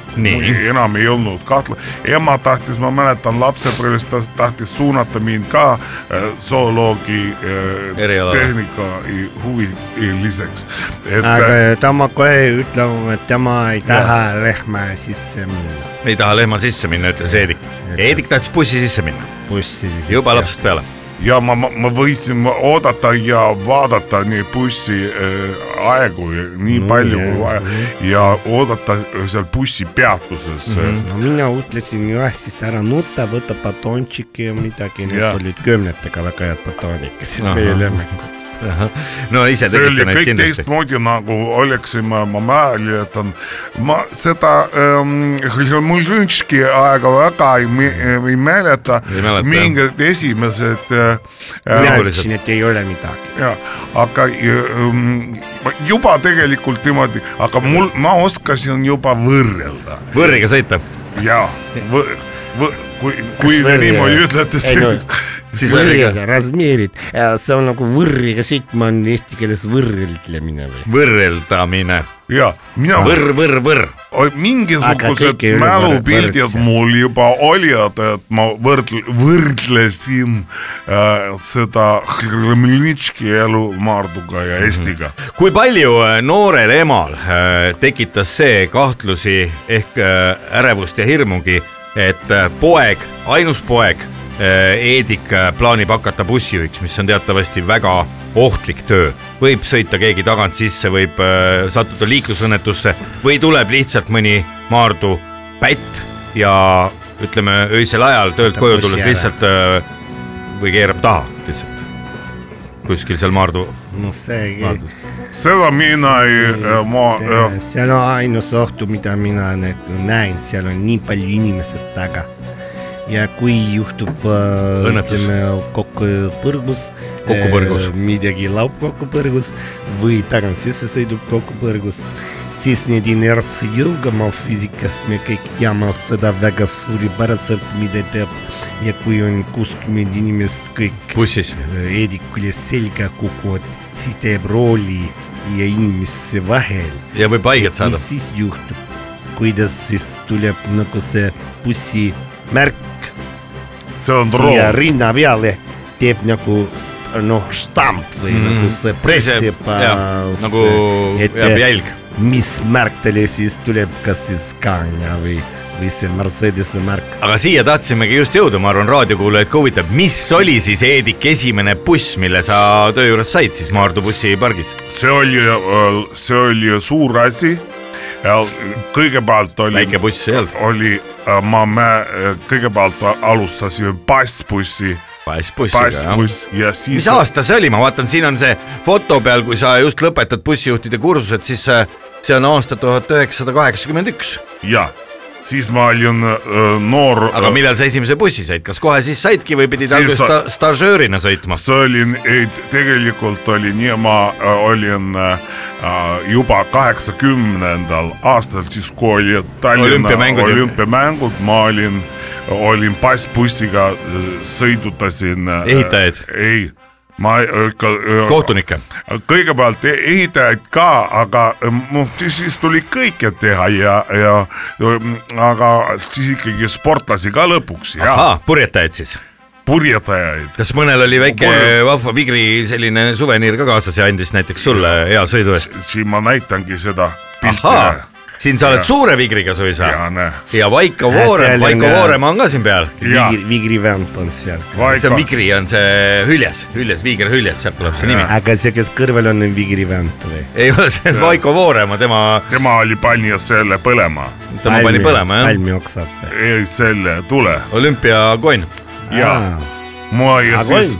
Enam ei olnud kahtla-, ema tahtis, ma mäletan lapsepõlvest ta tahtis suunata mind ka äh, zooloogi äh, tehnika huviliseks. et aga äh, tema kohe ütleb, et tema ei taha lehma sisse minna ei taha lehma sisse minna, ütles Eedik. Eedik tahtis bussi sisse minna, juba lapsest peale. Ja ma, ma võisin oodata ja vaadata nii bussi äh, nii No no, palju kui vaja ja oodata seal bussipeatuses mm. -hmm. no mina ütlesin jah, siis ära nuta, võta batoončiki ja midagi, need olid kümnetega väga head batoonikesed, Ahah. meie lemmikud. No ise see oli tegite neid kõik kindlasti. teistmoodi nagu oleksime, ma mäletan, ma seda ähm, mul ükski aega väga ei, me- ei mäleta mingid esimesed äh, mina äh, Olulised. ütlesin, et ei ole midagi. ja aga ähm, juba tegelikult niimoodi, aga mul, ma oskasin juba võrrelda võrriga sõita, ja kui, kui te niimoodi ütlete, siis Võrriga, razmeerid, see on nagu võrriga sõitma on eesti keeles võrreldlemine või? võrreldamine, ja mina võrr, võrr, võrr. Mingisugused mälupildid mul juba olid, et ma võrdl-, võrdlesin äh, seda Hmelnitski elu Maarduga ja Eestiga. kui palju äh, noorel emal äh, tekitas see kahtlusi ehk äh, ärevust ja hirmugi, et äh, poeg, ainus poeg Eedik äh, plaanib hakata bussijuhiks, mis on teatavasti väga ohtlik töö. võib sõita keegi tagant sisse, võib äh, sattuda liiklusõnnetusse või tuleb lihtsalt mõni Maardu pätt ja ütleme öisel ajal töölt koju tulles lihtsalt äh, või keerab taha lihtsalt kuskil seal Maardu no see, seda mina ei, ma, seal on ainus ohtu, mida mina näen, seal on nii palju inimesed taga. Ja kui juhtub äh, ütleme kokkupõrgus, Kokkupõrgus. midagi laob kokkupõrgus või tagant sisse sõidub kokkupõrgus, siis need inertsi jõuga ma füüsikast me kõik teame seda väga suurepäraselt, mida teeb ja kui on kuuskümmend inimest kõik bussis. Eedikule selga kukuvad, siis teeb rooli ja inimeste vahel. ja võib haiget saada mis. siis juhtub? kuidas siis tuleb nagu see bussimärk see on siia rinna peale teeb nagu noh, štamp või mm. nagu see pressib äh, nagu et jääb jälg. mis märk talle siis tuleb, kas siis Scania või, või see Mercedese märk. aga siia tahtsimegi just jõuda, ma arvan, raadiokuulajaid ka huvitab, mis oli siis Heedik esimene buss, mille sa töö juures said siis Maardu bussipargis? see oli, see oli suur asi. Kõigepealt oli, väike buss ei olnud, oli, ma, me kõigepealt alustasime bassbussi, bassbussiga jah. bassbuss ja siis mis. aasta see oli, ma vaatan, siin on see foto peal, kui sa just lõpetad bussijuhtide kursused, siis äh, see on aasta tuhat üheksasada kaheksakümmend üks. jah, siis ma olin äh, noor. aga millal sa esimese bussi said, kas kohe siis saidki või pidid alguses sa- sta stažöörina sõitma? see oli, tegelikult oli nii, ma äh, olin äh, juba kaheksakümnendal aastal, siis kui oli Tallinna Olümpiamängud olümpiamängud, ma olin, olin bassbussiga, sõidutasin. Ehitajaid? ei, ma ikka. kohtunikke? kõigepealt e- ehitajaid ka, aga noh, siis tuli kõike teha ja, ja aga siis ikkagi sportlasi ka lõpuks ahah, purjetajaid siis? purjetajaid. kas mõnel oli väike Purje- vahva Vigri selline suveniir ka kaasas ja andis näiteks sulle hea sõidu eest? siin ma näitangi seda pilti. Siin sa oled Ja. suure Vigriga suisa ja näe, ja Vaiko Ja Voorem, Vaiko äh, Voorem on ka siin peal. Vigri, Vigri vend on seal. see on Vigri on see hüljes, hüljes, Viiger hüljes, sealt tuleb see nimi. aga see, kes kõrval on, on Vigri vend või? ei ole, see on Vaiko Voorem, tema, tema oli pani selle põlema, tema pani põlema jah, palmi oksad ei selle tule olümpiakonn. ja ma ja siis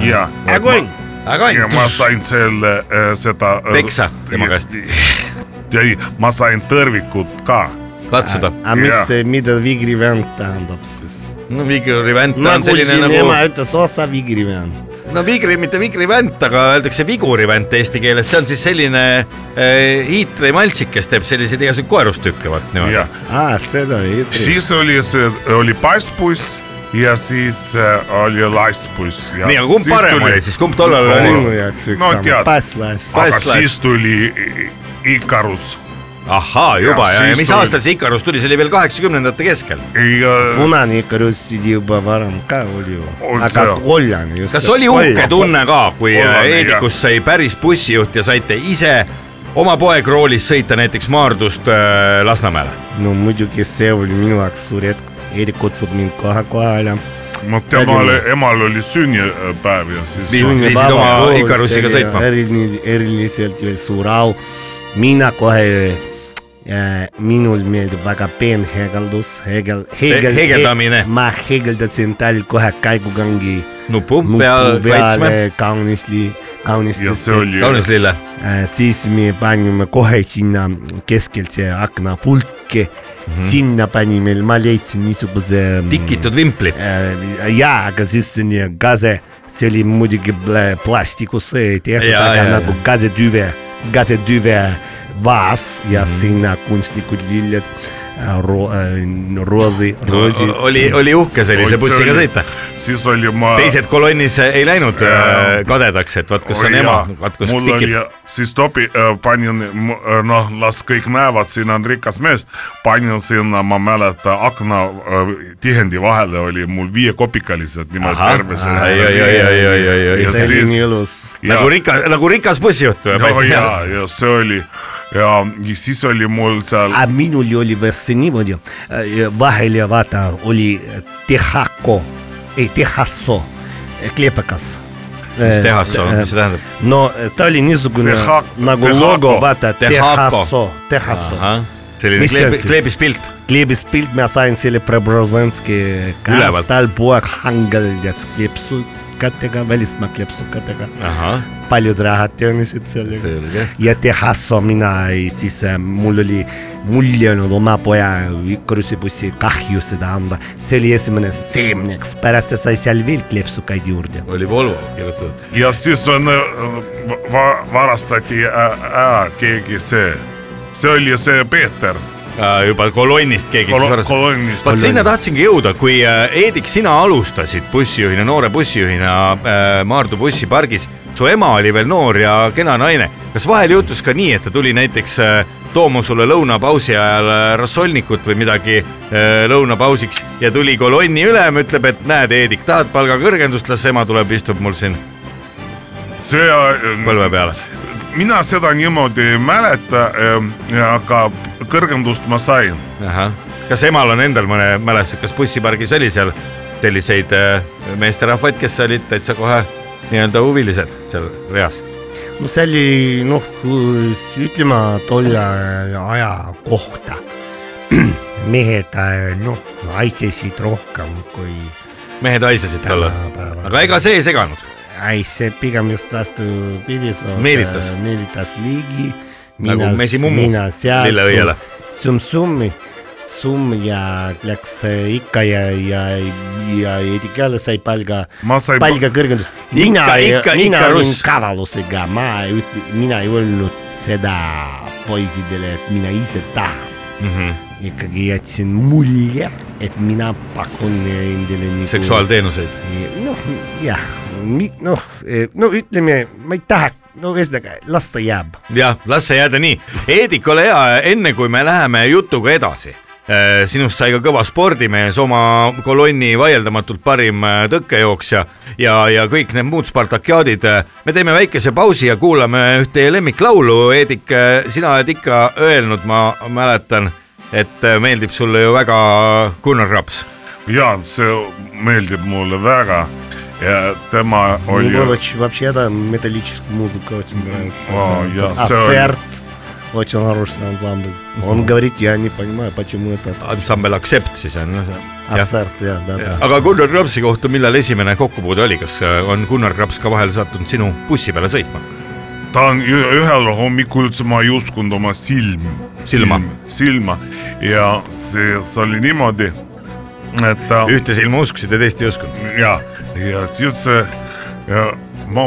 ja, ja ma sain selle äh, seda. Peksa tema käest. ei, ma sain tõrvikut ka, katsuda. aga mis Jah. see, mida Vigri vend tähendab siis? no Vigri vänt ma on selline nagu ema, ütles osa Vigri vend. no Vigri, mitte Vigri vänt, aga öeldakse viguri vänt eesti keeles, see on siis selline äh, hiitri maltsik, kes teeb selliseid igasugu koerustükke, vot niimoodi jah. aa, seda ei ütle. siis oli see, oli bassbuss ja siis äh, oli lassbuss. nii, aga kumb parem oli siis, kumb tollal oli? minu jaoks üks No sama passlass. aga siis tuli Ikarus ahaa, juba Ja ja, mis tuli- aastal see Ikarus tuli, see oli veel kaheksakümnendate keskel. ja punane Ikarus oli juba varem ka oli ju, aga see- kollane just. kas oli uhke tunne ka, kui äh, Heedikust sai päris bussijuht ja saite ise oma poeg roolis sõita näiteks Maardust äh, Lasnamäele? no muidugi see oli minu jaoks suur hetk, Eerik kutsub mind kohe kohale. no temal, emal oli sünnipäev ja siis viisid oma Ikarusiga sõitma? eriliselt veel suur au. Mina kohe äh,, minul meeldib väga peenheegeldus, heegel, heegel, heegeldamine. ma heegeldasin tal kohe käigugangi nupu peal kaitsme, kaunisti, kaunisti. ja see oli kaunis lille. Äh, siis me panime kohe sinna keskelt see aknapulki mm, -hmm. sinna panime, ma leidsin niisuguse. tikitud vimpli. Äh, jaa, aga siis gaze, see oli muidugi pla- plastikust see tehtud, aga jaa, nagu gazetüve, gazet dyve vas, jasin, mm -hmm. kunstnikut, lillet, roosi, roosi. oli, oli uhke sellise see bussiga oli- sõita. siis oli ma. teised kolonnis ei läinud äh, kadedaks, et vaat kus on ema, vaat kus mul oli tikib. siis topi äh, panin, noh, las kõik näevad, siin on rikas mees, panin sinna, ma mäletan, akna äh, tihendi vahele oli mul viiekopikalised niimoodi terve see. Ai, ai, ai, ai, ai, ai, ai. Ja see oli siis- nii ilus. nagu rikas, nagu rikas bussijuht no ja, ja see oli ja, ja siis oli mul seal aga minul oli veel see niimoodi, vahel ja vaata oli Tehako, ei Tehasso, kleepakas. mis tehas see on, mis see tähendab? no ta oli niisugune Tehak- nagu Tehako. logo, vaata Tehako. Tehasso, Tehasso. selline Mis see on kleebi- siis? kleebis pilt. kleebis pilt, ma sain selle Preobrazhenski Ülevalt. käest, tal poeg hangeldas kleepsukatega, välismaa kleepsukatega. ahah, paljud rahad teenisid sellega. ja Tehasso mina siis äh, mul oli, mul ei olnud oma poja Ikaruse bussi kahju seda anda, see oli esimene seemneks, pärast sai seal veel kleepsukaid juurde. oli Volvo kirjutatud. ja siis on äh, va, varastati ä- ära keegi see, see oli see Peeter juba kolonnist keegi kol kolonnist. vot sinna tahtsingi jõuda, kui äh, Heedik, sina alustasid bussijuhina, noore bussijuhina äh, Maardu bussipargis, su ema oli veel noor ja kena naine. kas vahel juhtus ka nii, et ta tuli näiteks äh, tooma sulle lõunapausi ajal äh, rassolnikut või midagi äh, lõunapausiks ja tuli kolonni ülem, ütleb, et näed, Heedik, tahad palgakõrgendust, las ema tuleb, istub mul siin see, põlve peale. mina seda niimoodi ei mäleta, aga kõrgendust ma sain. kas emal on endal mõne mälestus, kas bussipargis oli seal selliseid äh, meesterahvaid, kes olid täitsa kohe nii-öelda huvilised seal reas? no see oli noh, ütleme tolle aja kohta. mehed äh, noh, haisesid rohkem kui mehed haisesid talle, tänapäeval. aga ega see ei seganud. ei, see pigem just vastupidi. Meelitas. meelitas ligi. Nagu mina seal lilleõiele.. summ-summi, summ ja läks äh, ikka ja, ja, ja Hedik jälle sai palga, palga kõrgendus. mina mina olin kavalusega, ma ei ütle, mina ei öelnud seda poisidele, et mina ise tahan. Mm -hmm. ikkagi jätsin mulje, et mina pakun endale nagu seksuaalteenuseid. noh, jah, noh, no ütleme, ma ei taha, no ühesõnaga las ta jääb. jah, las see jääda nii. Heedik, ole hea, enne kui me läheme jutuga edasi. sinust sai ka kõva spordimees, oma kolonni vaieldamatult parim äh, tõkkejooksja ja, ja kõik need muud Spartakiaadid. me teeme väikese pausi ja kuulame ühte teie lemmiklaulu. Heedik, sina oled ikka öelnud, ma mäletan, et äh, meeldib sulle ju väga Gunnar Raps. ja see meeldib mulle väga ja tema oli Мне вообще- вообще-то металлическая музыка очень нравится. О, Это я всё- Ассерт. Очень хороший ансамбль. Он говорит, я не понимаю, почему это ansambel Accept siis on . Ассерт, ja , да , да . aga Gunnar Rapsi kohta , millal esimene kokkupuude oli , kas äh, on Gunnar Raps ka vahel sattunud sinu bussi peale sõitma ? ta on ü- ühel hommikul üldse ma ei uskunud oma silm , Silma. silma ja see , see oli niimoodi , et ta ühte silma uskusid ja teist ei uskunud . ja , ja siis äh, ja ma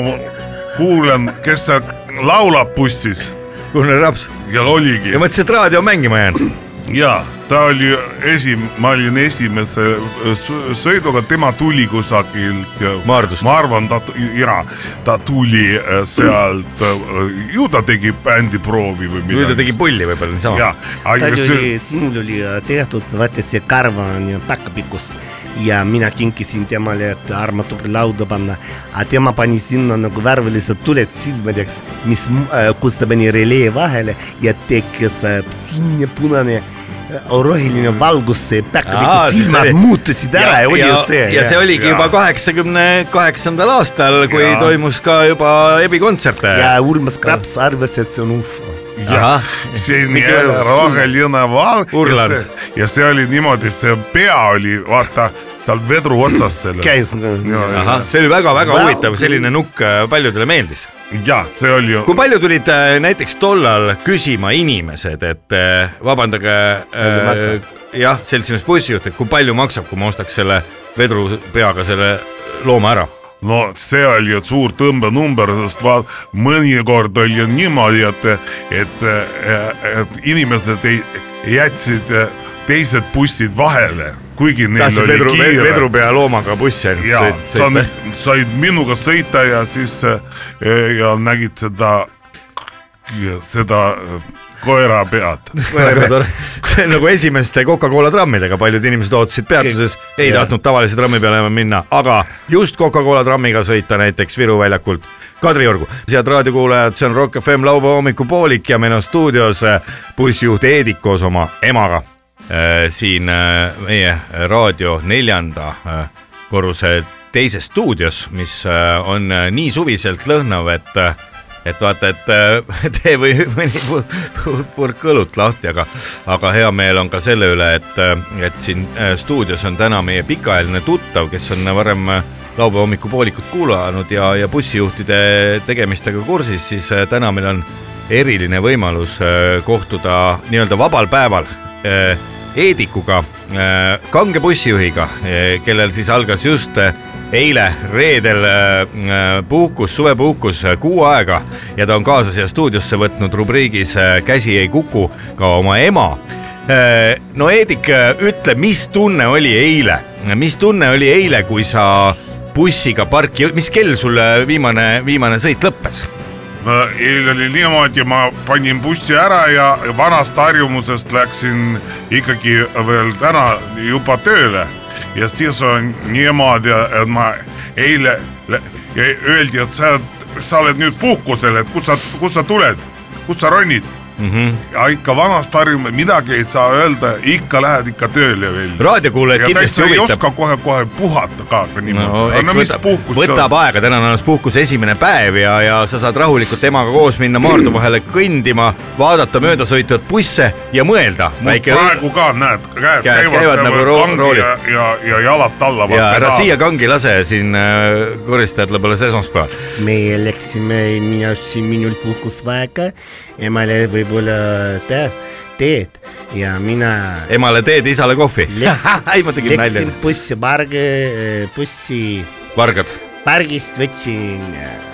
kuulen, kes seal laulab bussis. Gunnar Raps. Ja oligi ja mõtlesin, et raadio on mängima jäänud. ja ta oli esim-, ma olin esimese äh, sõ- sõiduga, tema tuli kusagilt ja Maardust. ma arvan, ta, ja ta tuli äh, sealt, ju ta tegi bändiproovi või nüüd ta midagi. tegi pulli võib-olla niisama. tal see oli, sinul oli äh, tehtud, vaata see karv on ju päkapikkus ja mina kinkisin temale, et armatuuri lauda panna, aga tema pani sinna nagu värvilised tuled silmadeks, mis, kus ta pani relee vahele ja tekkis äh, sinine, punane, roheline valgus, see Aa, päkapikku siis silmad oli- muutusid ära ja oli ju see. ja see oligi ja. juba kaheksakümne kaheksandal aastal, kui Ja. toimus ka juba Ebi kontserte. ja Urmas Kraps arvas, et see on ufo. ja see nii roheline valg ja Urland. see, ja see oli niimoodi, et see pea oli vaata tal vedru otsas selle. käis. see oli väga-väga huvitav, selline nukk äh, paljudele meeldis. Ja see oli ju kui palju tulid äh, näiteks tollal küsima inimesed, et äh, vabandage äh, jah, seltsimees bussijuht, et kui palju maksab, kui ma ostaks selle vedru peaga selle looma ära? no see oli ju suur tõmbenumber, sest vaat mõnikord oli niimoodi, et, et, et inimesed ei jätsid teised bussid vahele, kuigi neil tahtsid oli vedru, kiire. vedrupea loomaga bussi ainult ja sõita? said minuga sõita ja siis eh, ja nägid seda, seda eh, koera pead. nagu esimeste Coca-Cola trammidega, paljud inimesed ootasid peatuses, ei Jah. tahtnud tavalise trammi peale enam minna, aga just Coca-Cola trammiga sõita näiteks Viru väljakult Kadriorgu. head raadiokuulajad, see on Rock FM laupäeva hommikupoolik ja meil on stuudios bussijuht Heedik koos oma emaga siin äh, meie raadio neljanda äh, korruse teises stuudios, mis äh, on äh, nii suviselt lõhnav, et äh, et vaata, et äh, tee või mõni pu- pu- purk õlut lahti, aga, aga hea meel on ka selle üle, et, et siin äh, stuudios on täna meie pikaajaline tuttav, kes on varem äh, laupäeva hommikupoolikut kuulanud ja, ja bussijuhtide tegemistega kursis, siis äh, täna meil on eriline võimalus äh, kohtuda nii-öelda vabal päeval äh, Heedikuga, kange bussijuhiga, kellel siis algas just äh, eile reedel äh, puhkus, suvepuhkus äh, kuu aega ja ta on kaasa siia stuudiosse võtnud rubriigis äh, Käsi ei kuku ka oma ema. no Heedik, ütle, mis tunne oli eile, mis tunne oli eile, kui sa bussiga parki, mis kell sul äh, viimane, viimane sõit lõppes? No eile oli niimoodi, ma panin bussi ära ja vanast harjumusest läksin ikkagi veel täna juba tööle. Ja siis on niimoodi, et ma eile öeldi, et sa, sa oled nüüd puhkusel, et kus sa, kus sa tuled, kus sa ronid mm. Mhm. -hmm. ja ikka vanast harjumus, midagi ei saa öelda, ikka lähed ikka tööle veel. raadiokuulajad ja kindlasti täitsa ei huvitab oska kohe-kohe puhata ka no niimoodi. no mis võtab, võtab on? aega, täna on alles puhkuse esimene päev ja, ja sa saad rahulikult temaga koos minna Maardu vahele kõndima, vaadata möödasõitvaid busse ja mõelda. mul praegu ka näed, käed käivad, käivad nagu roolid. ja, ja, ja jalad tallavad. ja ära siia kangi lase, siin äh, koristajad alles esmaspäeval. me läksime, mina ütlesin, minul puhkus väga, emale võib-olla te- teed ja mina emale teed, isale kohvi. ei, ma tegin läksin nalja. bussipargi, bussi vargad. pargist võtsin,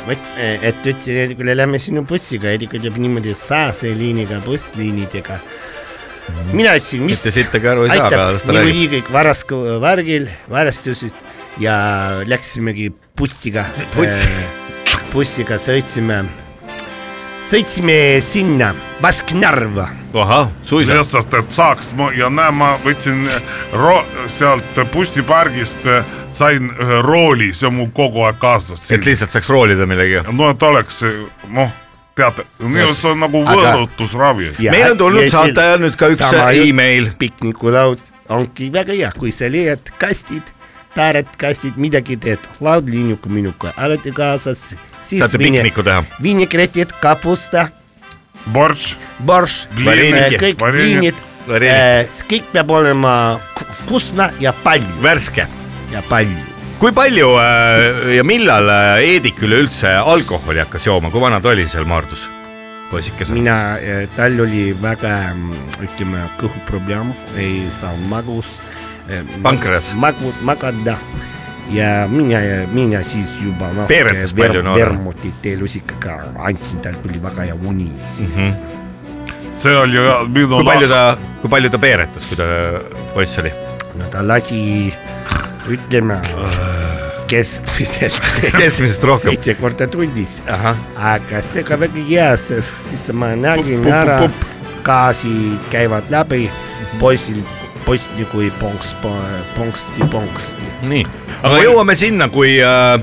et ütlesin, et kuule, lähme sinu bussiga, Hendrik ütleb niimoodi saase liiniga, bussliinidega. mina ütlesin, mis mitte sittagi aru ei saa, aga las ta räägib. niikuinii kõik varasku värgil, varastusid ja läksimegi bussiga Buss., bussiga sõitsime, sõitsime sinna Vasknarva ahah, suisa. lihtsalt, et saaks ma- ja näe, ma võtsin ro- sealt bussipargist, sain ühe rooli, see on mul kogu aeg kaasas. et lihtsalt saaks roolida millegagi. no et oleks noh, teate, see on nagu Aga- võõrutusravi. meil on tulnud saate nüüd ka üks email. piknikulaud ongi väga hea, kui sa leiad kastid, taared kastid, midagi teed, laud linnuga minuga alati kaasas, siis saate pikniku teha. vinegretid, kapusta, borš, borš, kõik viinid, varenik. kõik peab olema vkusna ja palju värske. ja palju. kui palju äh, ja millal äh, Eedik üleüldse alkoholi hakkas jooma, kui vana ta oli seal Maardus? poisikesena. mina, tal oli väga, ütleme, kõhuprobleem, ei saa magus. Pankreas. magu, magada ja mina, mina siis juba noh, noorena. vermutit elusikaga andsin, tal tuli väga hea uni siis mm. -hmm. see oli minu kui palju ta, kui palju ta peeretas, kui ta poiss oli? no ta lasi, ütleme keskmiselt Keskmisest rohkem. seitse korda tunnis, aga see ka väga hea, sest siis ma nägin Pup, pup, ära pup,, gaasi käivad läbi, poisil, poiss nagu ei ponks, ponksti, ponksti. nii, aga jõuame sinna, kui äh,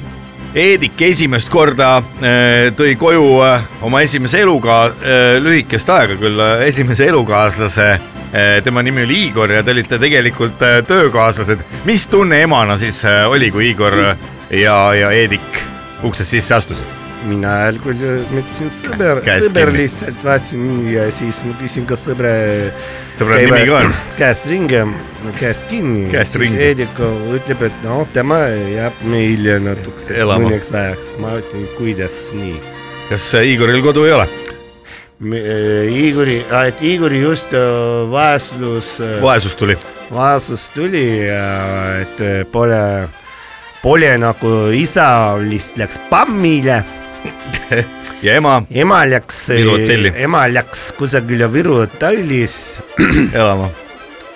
Eedik esimest korda äh, tõi koju äh, oma esimese eluga äh, lühikest aega küll äh, esimese elukaaslase äh,, tema nimi oli Igor ja te olite tegelikult äh, töökaaslased. mis tunne emana siis äh, oli, kui Igor äh, ja, ja Eedik uksest sisse astusid? Mina mõtlesin sõber, Käest sõber kinni. lihtsalt vaatasin nii ja siis ma küsin, kas sõbre. Sõbra nimi ka on? käest ringi, käest kinni. Siis. Eediku ütleb, et noh, tema jääb meile natukese mõneks ajaks, ma ütlen, kuidas nii. kas äh, Igoril kodu ei ole? Igori, et Igori just äh, vaeslus, vaesus tuli. vaesus tuli ja et äh, pole, pole nagu isa vist läks pammile ja ema ema läks, Viru hotelli. ema läks kusagile Viru hotellis elama.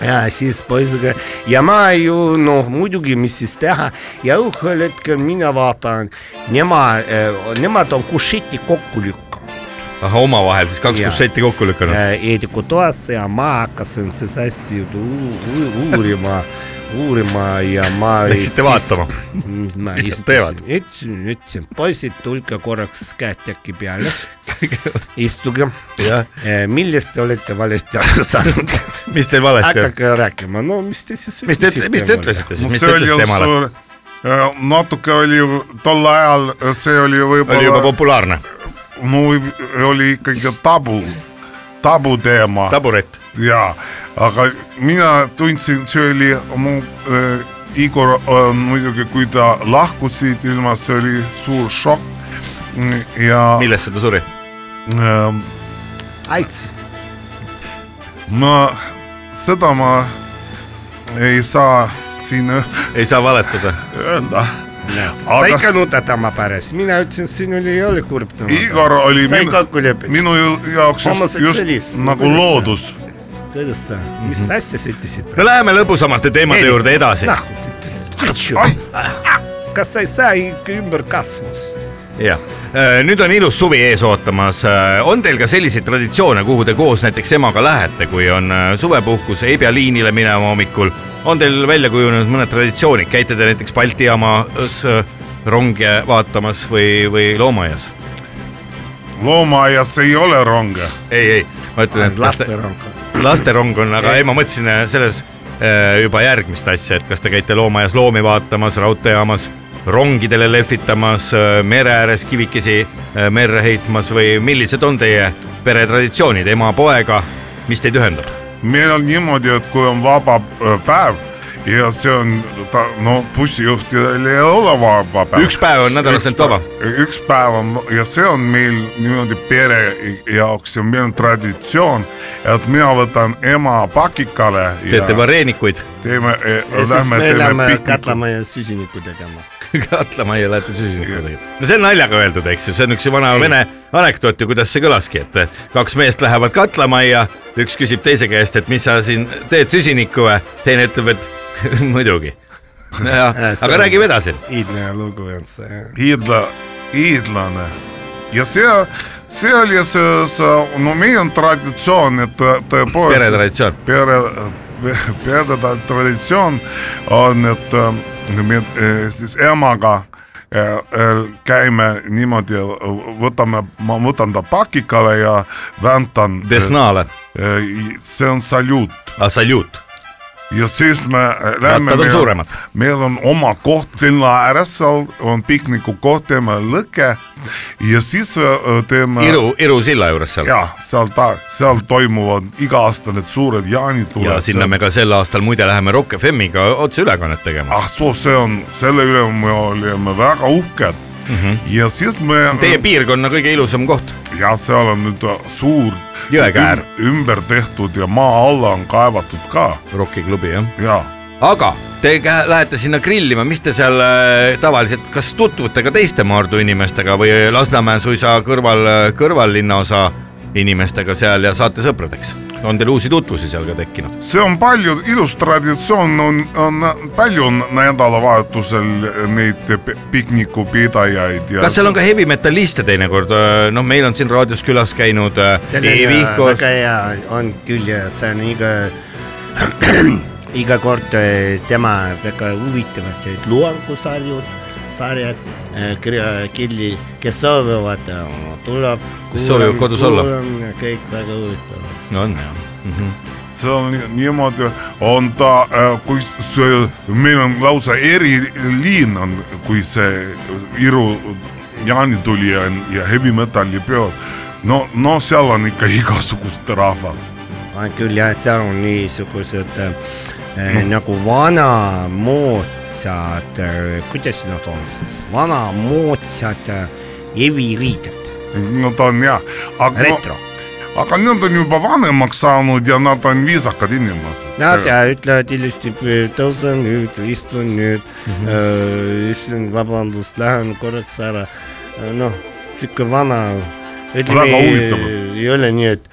ja siis poisiga ja ma ju noh, muidugi, mis siis teha ja ühel hetkel mina vaatan, nemad, nemad on kušeti kokku lükanud ahah, omavahel siis kaks Jaa. kušetti kokku lükanud. Eediku toas ja ma hakkasin siis asju uurima, uurima ja ma. Läksite vaatama? ma istusin ütlesin, ütlesin, poisid, tulge korraks käed teki peale, istuge jah, millest te olete valesti aru saanud? mis teil valesti on? hakake rääkima, no mis te siis mis te, mis te ütlesite siis, mis see te oli ütlesite ju emale? suur, natuke oli ju tol ajal, see oli ju oli juba võib-olla, populaarne, no oli ikkagi tabu, tabuteema taburet. ja, aga mina tundsin, see oli mu äh, Igor äh, muidugi, kui ta lahkus siit ilmast, see oli suur šokk ja millest seda suri? äh, aits, ma, seda ma ei saa siin ö- ei saa valetada. öelda. sa aga ikka nutad oma pärast, mina ütlesin, sinul ei ole kurb Igor oli minu, minu jaoks just, just nagu sa- loodus. Kuidas sa, mis asja sa ütlesid? no läheme lõbusamate teemade juurde edasi. noh, kas sa ei saa ikka ümber kasvus? jah, nüüd on ilus suvi ees ootamas, on teil ka selliseid traditsioone, kuhu te koos näiteks emaga lähete, kui on äh, suvepuhkus, ei pea liinile minema hommikul, on teil välja kujunenud mõned traditsioonid, käite te näiteks Balti jaamas äh, ronge vaatamas või, või loomaaias? loomaaias ei ole ronge. ei, ei, ma ütlen, et laste, lasterong. Lasterong on, aga ei, ma mõtlesin äh, selles äh, juba järgmist asja, et kas te käite loomaaias loomi vaatamas, raudteejaamas, rongidele lehvitamas, mere ääres kivikesi äh, merre heitmas või millised on teie peretraditsioonid, ema poega, mis teid ühendab? meil on niimoodi, et kui on vaba päev ja see on, ta no bussijuhtidel ei ole vaba päev. üks päev on nädalas ainult vaba. üks päev on ja see on meil niimoodi pere jaoks ja meil on traditsioon, et mina võtan ema pakikale ja teete vareenikuid, teeme, ja siis lähme me pikniku. Katlamaja süsinikku tegema. katlamajja lähete süsinikku tegema. no see on naljaga öeldud, eks ju, see on üks vana vene anekdoot ju, kuidas see kõlaski, et kaks meest lähevad katlamajja, üks küsib teise käest, et mis sa siin teed süsinikku või, teine ütleb, et muidugi. aga räägime edasi. iidne lugu on see. hiidla, hiidlane ja see, see oli see, see, no meil on traditsioon, et tõ- tõepoolest. peretraditsioon. pere, pere traditsioon on, et äh, me äh, siis emaga äh, äh, käime niimoodi, võtame, ma võtan ta pakikale ja väntan. Desnale, see on saluut ah, saljut, ja siis me äh, lähme. rattad on suuremad. meil on oma koht linna ääres, seal on piknikukoht, teeme lõke ja siis äh, teeme. Iru, Iru silla juures seal. ja seal ta, seal toimuvad iga aasta need suured jaanituled. ja sinna me ka sel aastal muide läheme Rock FM-iga otseülekannet tegema. ah soo, see on, selle üle me olime väga uhked mm. -hmm. ja siis me. Teie piirkonna kõige ilusam koht. ja seal on nüüd suur Jõekäär. üm, ümber tehtud ja maa alla on kaevatud ka rokiklubi jah. ja aga te lähete sinna grillima, mis te seal äh, tavaliselt, kas tutvute ka teiste Maardu inimestega või Lasnamäe suisa kõrval, kõrvallinnaosa inimestega seal ja saate sõpradeks? On teil uusi tutvusi seal ka tekkinud? see on palju ilus traditsioon on, on palju nädalavahetusel neid pi- piknikupidajaid ja kas seal on ka heavy metalliste teinekord, noh, meil on siin raadios külas käinud äh, Eevi selline koos väga hea on küll ja see on iga, iga kord eh, tema väga huvitavad sellised loengusarjud, sarjad, kirja, kes soovivad, tuleb. Kes soovivad kodus olla. kõik väga huvitavad. no on jah mm. -hmm. see on niimoodi, on ta, kui see, meil on lausa eriliin on, kui see Iru jaanituli on ja heavy metal'i peod. no, no seal on ikka igasugust rahvast. on küll jah, seal on niisugused äh, no. nagu vanamoodsad, kuidas nad on siis, vanamoodsad äh, eviriided, no ta on hea, aga no, retro. aga nad on juba vanemaks saanud ja nad on viisakad inimesed. Nad äh, ütlevad ilusti, tõusen nüüd, istun nüüd mm, -hmm. istun, vabandust, lähen korraks ära. noh, sihuke vana, huvitav. ei ole nii, et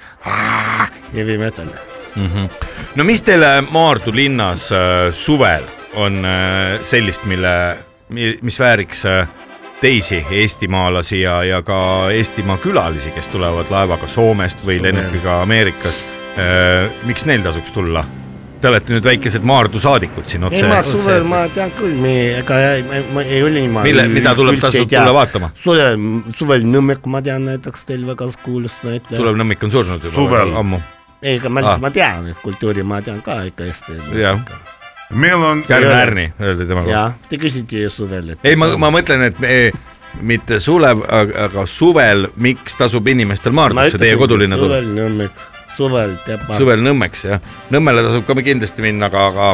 heavy metal. Mm -hmm. no mis teile Maardu linnas äh, suvel on äh, sellist, mille, mis vääriks äh, teisi eestimaalasi ja, ja ka Eestimaa külalisi, kes tulevad laevaga Soomest või Suvel. lennukiga Ameerikast äh,. miks neil tasuks tulla? Te olete nüüd väikesed Maardu saadikud siin otse. ei, ma suvel ma tean küll, me, ega ma, ma ei ole niimoodi. mille, mida tuleb tasub tulla vaatama? suvel, suvel Nõmmik, ma tean näiteks teil väga kuulus näitleja. Sulev Nõmmik on surnud juba Suvel. ammu. ei, aga ma Ah. lihtsalt, ma tean, et kultuuri ma tean ka ikka hästi. jah, meil on, Järve Ärni öeldi tema kohta. jah, te küsite ju suvel, ei, ma, ma mõtlen, et me mitte sulev, aga suvel, miks tasub inimestel Maardusse teie kodulinna tulla? suvel Nõmmik, suvel Tepa. suvel Nõmmeks jah, Nõmmele tasub ka kindlasti minna, aga, aga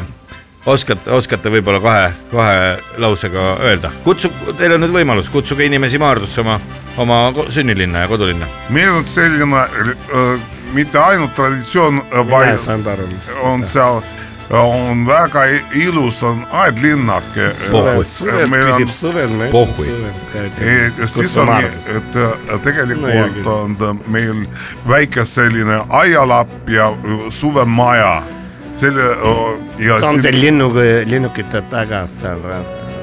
oskate, oskate võib-olla kahe, kahe lausega öelda, kutsu, teil on nüüd võimalus, kutsuge inimesi Maardusse oma, oma sünnilinna ja kodulinna. meil on selline äh, mitte ainult traditsioon, mina vaid on seal, on väga ilus, on aedlinnake. Ma Pohhui. Ja siis on nii, et tegelikult no, on ta meil väike selline aialapp ja suvemaja. selle ja see on see linnuga, linnukite taga seal.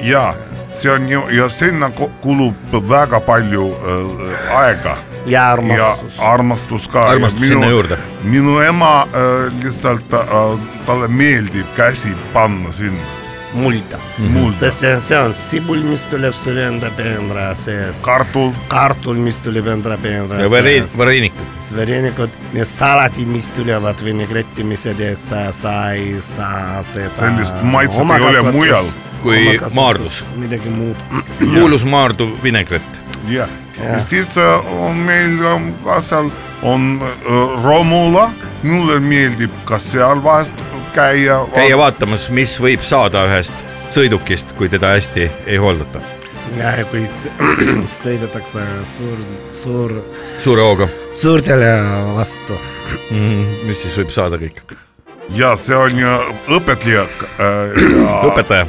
ja see on ju ja sinna ku- kulub väga palju äh, aega ja ja armastus. armastus ka. Armastus sinna juurde. minu ema äh, lihtsalt äh, talle meeldib käsi panna sinna mulda. mulda, sest see, see on sibul, mis tuleb sulle enda peenra sees, kartul, kartul, mis tuleb enda peenra sees, variinikud. verenikud, need salatid, mis tulevad vinegrettimised, et sa, sa ei saa seda. Sellist maitset ei ole mujal. Kui Maardus. midagi muud. kuulus Maardu vinegret. jah, ja siis äh, on meil ka seal on äh, Romula, mulle meeldib ka seal vahest käia. käia vaatamas, mis võib saada ühest sõidukist, kui teda hästi ei hooldata. ja kui sõidetakse suur, suur, suure hooga. suurtele vastu. mis siis võib saada kõik? ja see on ju õpetaja äh, ja õpetaja.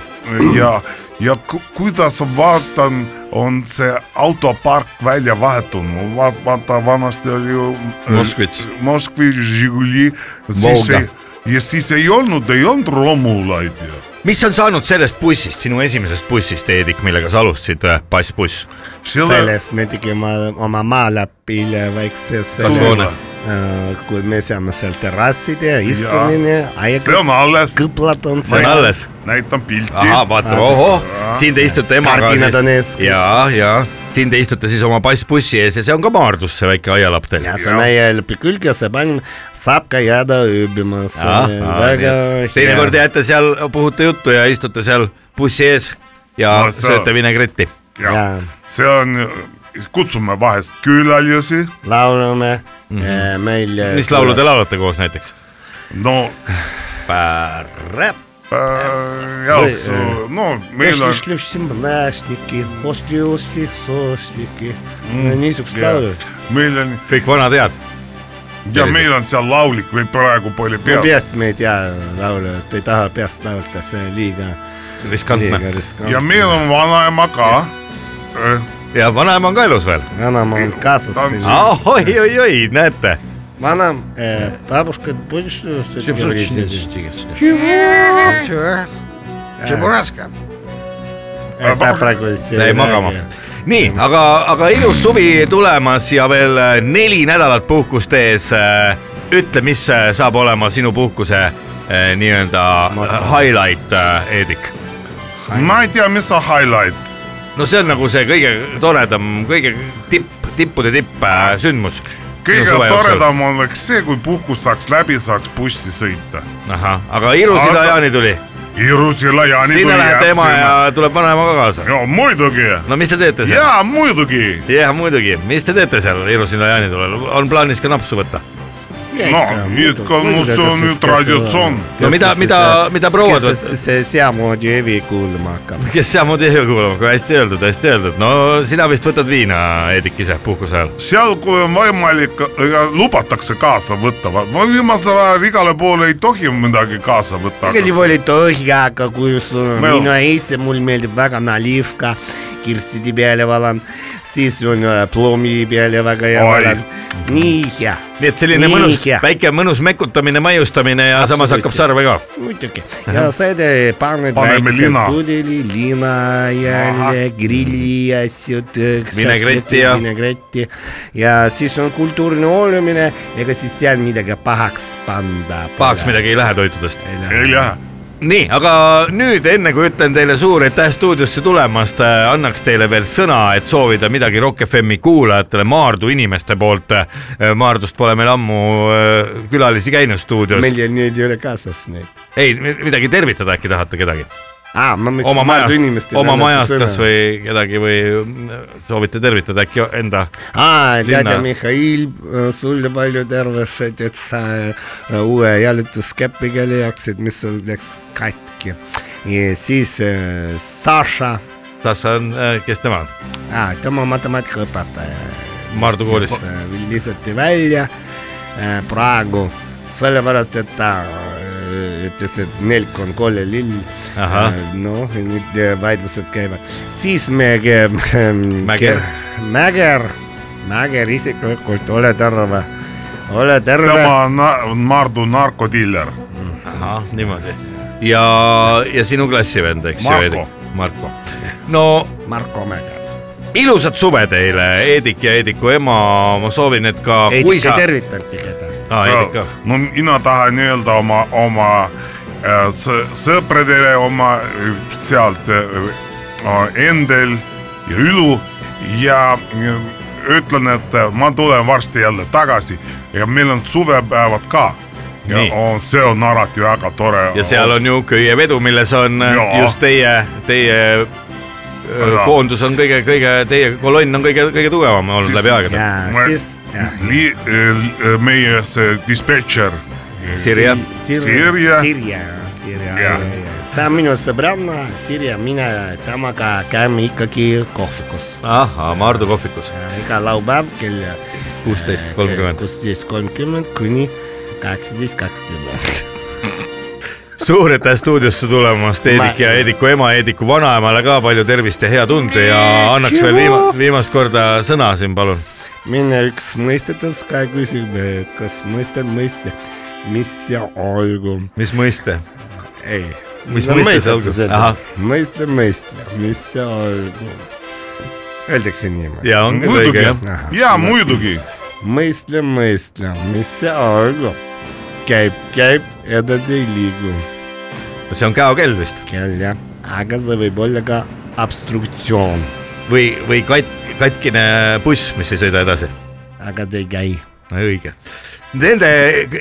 ja, ja ku- kuidas vaatan, on see autopark välja vahetunud, vaata vanasti oli ju äh, Moskvitš. Moskvitš, Žiguli, siis ei ja siis ei olnud, ei olnud romulaid ju. mis on saanud sellest bussist, sinu esimesest bussist, Heedik, millega sa alustasid, passbuss? sellest me tegime oma maalapil väiksesse kasvuhoone. Kui me saame seal terrasside istumine, see on alles, kõplad on see on seal. alles. näitan pilti. ahah, vaata, ohoh, siin te istute emaga Kardinad on ees. ja, ja siin te istute siis oma passbussi ees ja see on ka Maardus, see väike aialapp teil. ja see nõelpi külge, see pann saab ka jääda ööbima, see on väga teinekord hea. jääte seal, puhute juttu ja istute seal bussi ees ja No see- sööte vinegretti. ja see on, kutsume vahest külalisi, laulame. meil. Mhm. mis laulu te laulate koos näiteks? no Päräp. äh, Või-, no meil on Läsniki, ostli, ostli, soostiki Mm,, niisugused jaa. laulud. meil on kõik vanad head. ja meil on seal laulik, meil praegu pole peas. peast me ei tea laulu, et ei taha peast laulda, see on liiga, riskantne. ja meil on vanaema ka ja vanaema on ka elus veel . vanaema on kaasas Ta on siin siis- . oi , oi , oi , näete . Вона, э, бабушка, будешь что- что-то говорить? Это praegu see jäi magama . nii , aga , aga ilus suvi tulemas ja veel äh, neli nädalat puhkust ees . ütle , mis äh, saab olema sinu puhkuse äh, nii-öelda äh, highlight , Heedik ? ma ei tea , mis on highlight . no see on nagu see kõige toredam, kõige tipp, tippude tipp sündmus. kõige toredam oleks see, kui puhkus saaks läbi, saaks bussi sõita. ahah, aga Iru-Silla Aga- Jaani tuli, Iru-Silla Jaani sinna lähete ema ja tuleb vanaema ka kaasa. ja muidugi, no mis te teete seal? ja muidugi, jah, muidugi, mis te teete seal Iru-Silla Jaani tulel, on plaanis ka napsu võtta? No ikka, see on ju traditsioon. No mida- mida- mida prouad kes see- see seamoodi Evi kuulama hakkab? kes samamoodi ei kuulama, aga hästi öeldud, hästi öeldud, no sina vist võtad viina, Heedik ise puhkuse ajal. seal, kui on võimalik, lubatakse kaasa võtta, viimasel ajal igale poole ei tohi midagi kaasa võtta. juhul ei tohi, aga kui sul on Meil- minu ise, mul meeldib väga nalivka, kirstide peale valan, siis on ploomi peale väga hea Oi. valan, nii hea, nii et selline Nii mõnus väike mõnus mekutamine, maiustamine ja samas Absoluutselt. hakkab sarve ka. muidugi ja seda paned Paneme väikese lina. pudeli, lina jälle, grilli asjad, Vinegretti ja- vinegretti ja siis on kultuuriline olemine, ega siis seal midagi pahaks panda. pahaks midagi ei lähe toitudest. ei lähe. nii, aga nüüd enne kui ütlen teile suur aitäh stuudiosse tulemast, annaks teile veel sõna, et soovida midagi Rock FM-i kuulajatele Maardu inimeste poolt. Maardust pole meil ammu äh, külalisi käinud stuudios. meil ei- neid ei ole kaasas neid. ei, midagi tervitada äkki tahate kedagi? ah,. ma mõtlesin oma majast, inimestele. oma majast kasvõi kedagi või mm, soovite tervitada äkki enda ah,. tead, Mihhail, äh, sulle palju tervist, et sa äh, uue jalutuskäpiga leiaksid, mis sul läks katki. ja siis äh, Saša. Saša on äh,, kes tema on ah,? tema matemaatikaõpetaja. Mardu koolis. Äh, lisati välja äh, praegu sellepärast, et ta äh, ütles, et nelk on kolle lill. Ahah. noh, nüüd äh, vaidlused käivad, siis me äh, Mäger. Mäger, Mäger isiklikult, ole terve, ole terve. tema on na- Maardu narkodiller. ahah, niimoodi. ja, ja sinu klassivend, eks ju, Marko. Heidi? Marko. no Marko Mäger. ilusat suve teile, Eedik ja Eediku ema, ma soovin, et ka Heidik kui ei sa, tervitanudki kedagi. Aa ka, no mina tahan öelda oma, oma äh, sõ- sõpradele oma äh, sealt äh, Endel ja Ülu ja ütlen, et ma tulen varsti jälle tagasi ja meil on suvepäevad ka. ja Nii. on, see on alati väga tore. ja seal on ju köievedu, milles on Jaa. just teie, teie öö, Jaa. koondus on kõige, kõige, teie kolonn on kõige, kõige tugevam olnud Siis- läbi aegade. ja Ma- siis, Li, äh, meie see dispetšer. Sirje, Sirje. Sirje, Sirje see on minu sõbranna Sirje, mina temaga käime ikkagi kohvikus. ahhaa, Maardu kohvikus, iga laupäev kell kuusteist kolmkümmend. kuusteist kolmkümmend kuni kaheksateist kakskümmend. suur aitäh stuudiosse tulemast, Eedik ja Eediku ema, Eediku vanaemale ka palju tervist ja head und ja annaks veel viima, viimast korda sõna siin, palun. mine üks mõistetus ka küsib, et kas mõistad mõiste, mis see olgu. mis mõiste? ei. Mis mõiste see olgu? Mõiste, mõiste, mis see olgu. Öeldakse niimoodi. ja on muidugi ja muidugi. mõistle, mõistle, mis see olgu. käib, käib, edasi ei liigu. See on käokell vist kell jah, aga see võib olla ka obstruktsioon, või, või kat-, katkine buss, mis ei sõida edasi. aga ta ei käi. õige. Nende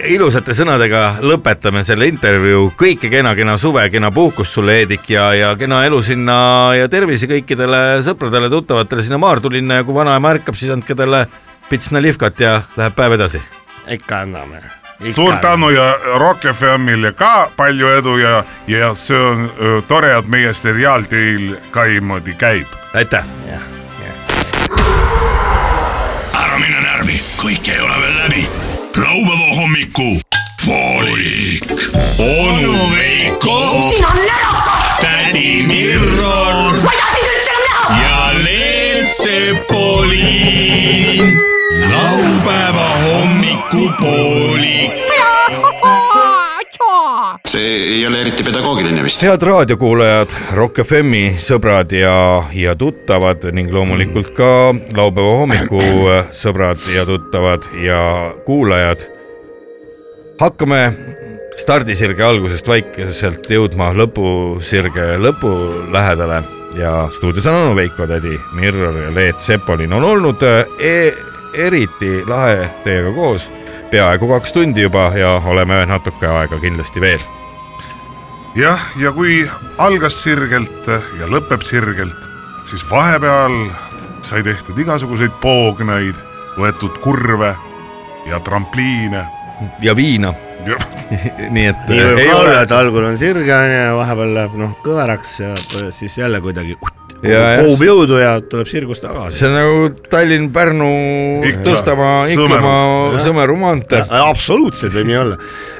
ilusate sõnadega lõpetame selle intervjuu, kõike kena, kena suve, kena puhkust sulle, Eedik ja, ja kena elu sinna ja tervisi kõikidele sõpradele, tuttavatele sinna Maardu linna ja kui vanaema ärkab, siis andke talle pits nalivkat ja läheb päev edasi. ikka anname. Suur tänu ja Rock FM-ile ka palju edu ja, ja see on öö, tore, et meie seriaal teil ka niimoodi käib. aitäh. ära mine närvi, kõik ei ole veel läbi. laupäeva hommiku poolik. onu Veiko, siin on närakas, tädi Mirror ma ei taha sind üldse enam näha. ja Leelsepoliin. Laupäeva hommikupoolik. see ei ole eriti pedagoogiline vist. head raadiokuulajad, Rock FM-i sõbrad ja, ja tuttavad ning loomulikult ka laupäeva hommiku sõbrad ja tuttavad ja kuulajad. hakkame stardisirge algusest vaikselt jõudma lõpusirge lõpu lähedale ja stuudios on onu Veiko tädi Mirror ja Leet Sepolin on olnud e eriti lahe teiega koos. Peaaegu kaks tundi juba ja oleme natuke aega kindlasti veel. Jah, ja kui algas sirgelt ja lõpeb sirgelt, siis vahepeal sai tehtud igasuguseid poogneid, võetud kurve ja trampliine. ja viina, nii et nii võib ei ka olla, ole et algul on sirge onju ja vahepeal läheb noh kõveraks ja siis jälle kuidagi Ja, koogub jõudu ja tuleb sirgus tagasi. see on nagu Tallinn-Pärnu. Tõstamaa, Iklamaa. Sõmeru maantee. absoluutselt võib nii olla,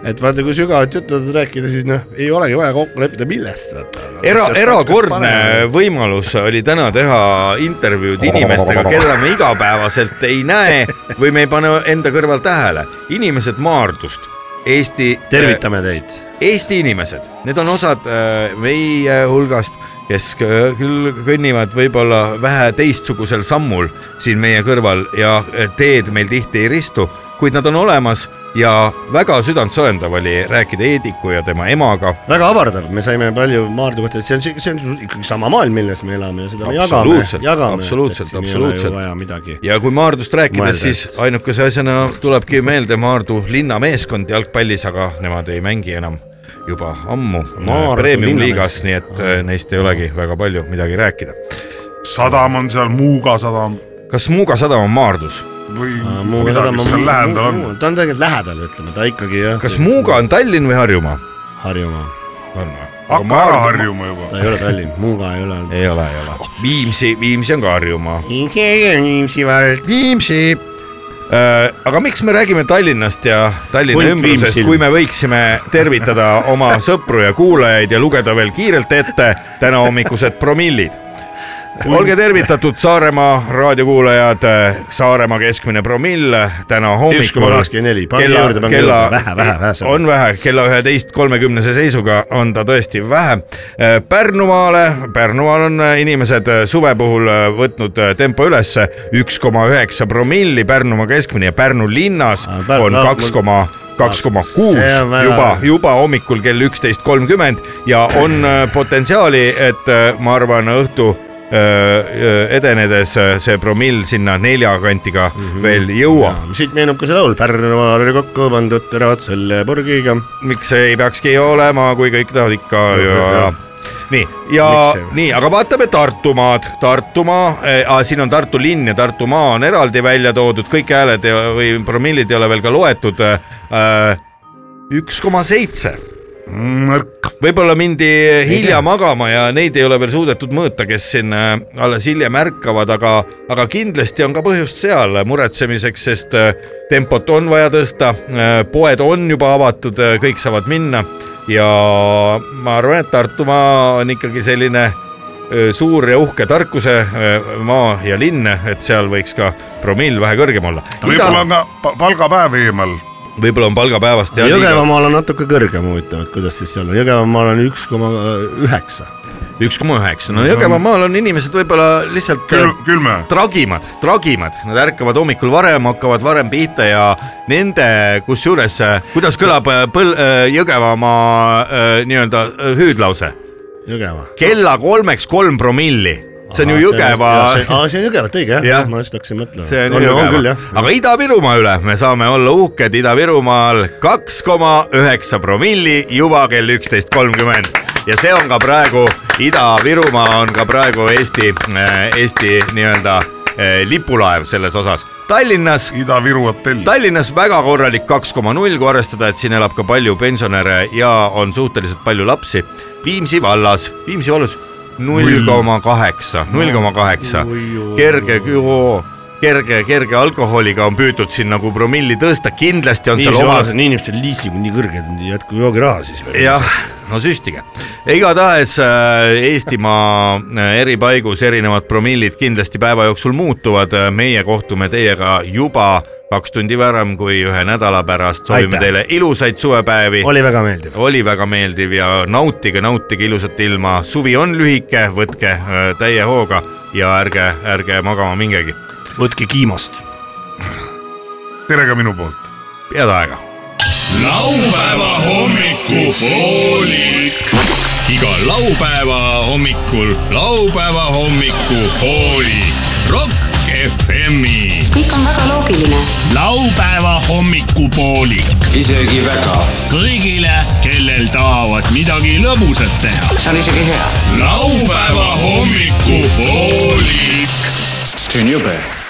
et vaata, kui sügavat juttu rääkida, siis noh, ei olegi vaja kokku leppida, millest era, erakordne võimalus oli täna teha intervjuud inimestega, keda me igapäevaselt ei näe või me ei pane enda kõrval tähele. inimesed Maardust, Eesti. tervitame teid. Eesti inimesed, need on osad äh, meie hulgast, kes küll kõnnivad võib-olla vähe teistsugusel sammul siin meie kõrval ja äh, teed meil tihti ei ristu, kuid nad on olemas ja väga südantsoojendav oli rääkida Eediku ja tema emaga. väga avardav, me saime palju Maardu kohta, et see on, see on ikkagi sama maailm, milles me elame ja seda me jagame, Absoluutselt, jagame. absoluutselt, absoluutselt. vaja midagi. ja kui Maardust rääkida, Mõelda, siis ainukese asjana tulebki meelde Maardu linnameeskond jalgpallis, aga nemad ei mängi enam juba ammu premium-liigas, nii et äh, neist ei olegi väga palju midagi rääkida. sadam on seal, Muuga sadam kas Muuga sadam on Maardus? Või Muuga midagi sadam, seal lähedal on. ta on tegelikult lähedal, ütleme, ta ikkagi jah. kas Muuga on Tallinn või Harjumaa? Harjumaa, on või? hakka ära. harjuma juba. ta ei ole Tallinn, Muuga ei ole. ei ole, ei ole. Viimsi, Viimsi on ka Harjumaa. Viimsi vald. Viimsi äh,. aga miks me räägime Tallinnast ja Tallinna Hunt ümbrusest, kui me võiksime tervitada oma sõpru ja kuulajaid ja lugeda veel kiirelt ette tänahommikused promillid. Olge tervitatud Saaremaa raadiokuulajad, Saaremaa keskmine promill täna hommikul. Kella juurde, vähe, vähe, vähe. on vähe, kella üheteist kolmekümnese seisuga on ta tõesti vähe. Pärnumaale, Pärnumaal on äh, inimesed äh, suve puhul äh, võtnud äh, tempo ülesse. Üks koma üheksa promilli, Pärnumaa keskmine ja Pärnu linnas Pärnu- on kaks koma kaks koma kuus. juba, juba hommikul kell üksteist kolmkümmend ja on äh, potentsiaali, et äh, ma arvan, õhtu äh, edenedes äh, see promill sinna nelja kanti ka veel jõuab. siit meenub ka see laul, Pärnumaal oli kokku pandud teravad selle purgiga. miks ei peakski olema, kui kõik tahavad ikka ja, ja. nii ja Miks see- nii, aga vaatame Tartumaad, Tartumaa äh,, siin on Tartu linn ja Tartumaa on eraldi välja toodud, kõik hääled ja, või promillid ei ole veel ka loetud äh,. üks koma seitse nõrk, võib-olla mindi hilja magama ja neid ei ole veel suudetud mõõta, kes siin äh, alles hiljem ärkavad, aga, aga kindlasti on ka põhjust seal muretsemiseks, sest äh, tempot on vaja tõsta, poed on juba avatud, kõik saavad minna ja ma arvan, et Tartumaa on ikkagi selline suur ja uhke tarkuse maa ja linn, et seal võiks ka promill vähe kõrgem olla. võib-olla on ka pa- palgapäev eemal. Võib-olla on palgapäevast Jõgevamaal on natuke kõrgem huvitav, et kuidas siis seal on, Jõgevamaal on üks koma üheksa. üks koma üheksa, no Jõgevamaal on inimesed võib-olla lihtsalt külm, külme. tragimad, tragimad, nad ärkavad hommikul varem, hakkavad varem pihta ja nende, kusjuures, kuidas kõlab äh, põl-, Jõgevamaa äh, nii-öelda äh, hüüdlause, Jõgeva. kella kolmeks kolm promilli, see on ju Jõgeva, see on Jõgevalt õige jah ja., ma just hakkasin mõtlema. see on on, Jõgeva jah., aga Ida-Virumaa üle me saame olla uhked, Ida-Virumaal kaks koma üheksa promilli juba kell üksteist kolmkümmend ja see on ka praegu, Ida-Virumaa on ka praegu Eesti, Eesti nii-öelda eh, lipulaev selles osas. Tallinnas Ida-Viru hotell. Tallinnas väga korralik kaks koma null, kui arvestada, et siin elab ka palju pensionäre ja on suhteliselt palju lapsi. Viimsi vallas, Viimsi vallas null koma kaheksa, null koma kaheksa, kerge, kerge, kerge alkoholiga on püütud siin nagu promilli tõsta, kindlasti on nii seal see omad vanased inimestel liising on nii kõrge, et jätku joogiraha siis jah, no süstige. igatahes äh, Eestimaa äh, eri paigus erinevad promillid kindlasti päeva jooksul muutuvad, meie kohtume teiega juba kaks tundi varem kui ühe nädala pärast, soovime teile ilusaid suvepäevi. oli väga meeldiv. oli väga meeldiv ja nautige, nautige ilusat ilma, suvi on lühike, võtke äh, täie hooga ja ärge, ärge magama mingegi, võtke kiimast. tere ka minu poolt. head aega. laupäeva hommikupoolik. igal laupäeva hommikul laupäeva hommikupoolik. Rock FM-i kõik on väga loogiline. laupäeva hommikupoolik isegi väga, kõigile, kellel tahavad midagi lõbusat teha. see on isegi hea laupäeva hommikupoolik. see on jube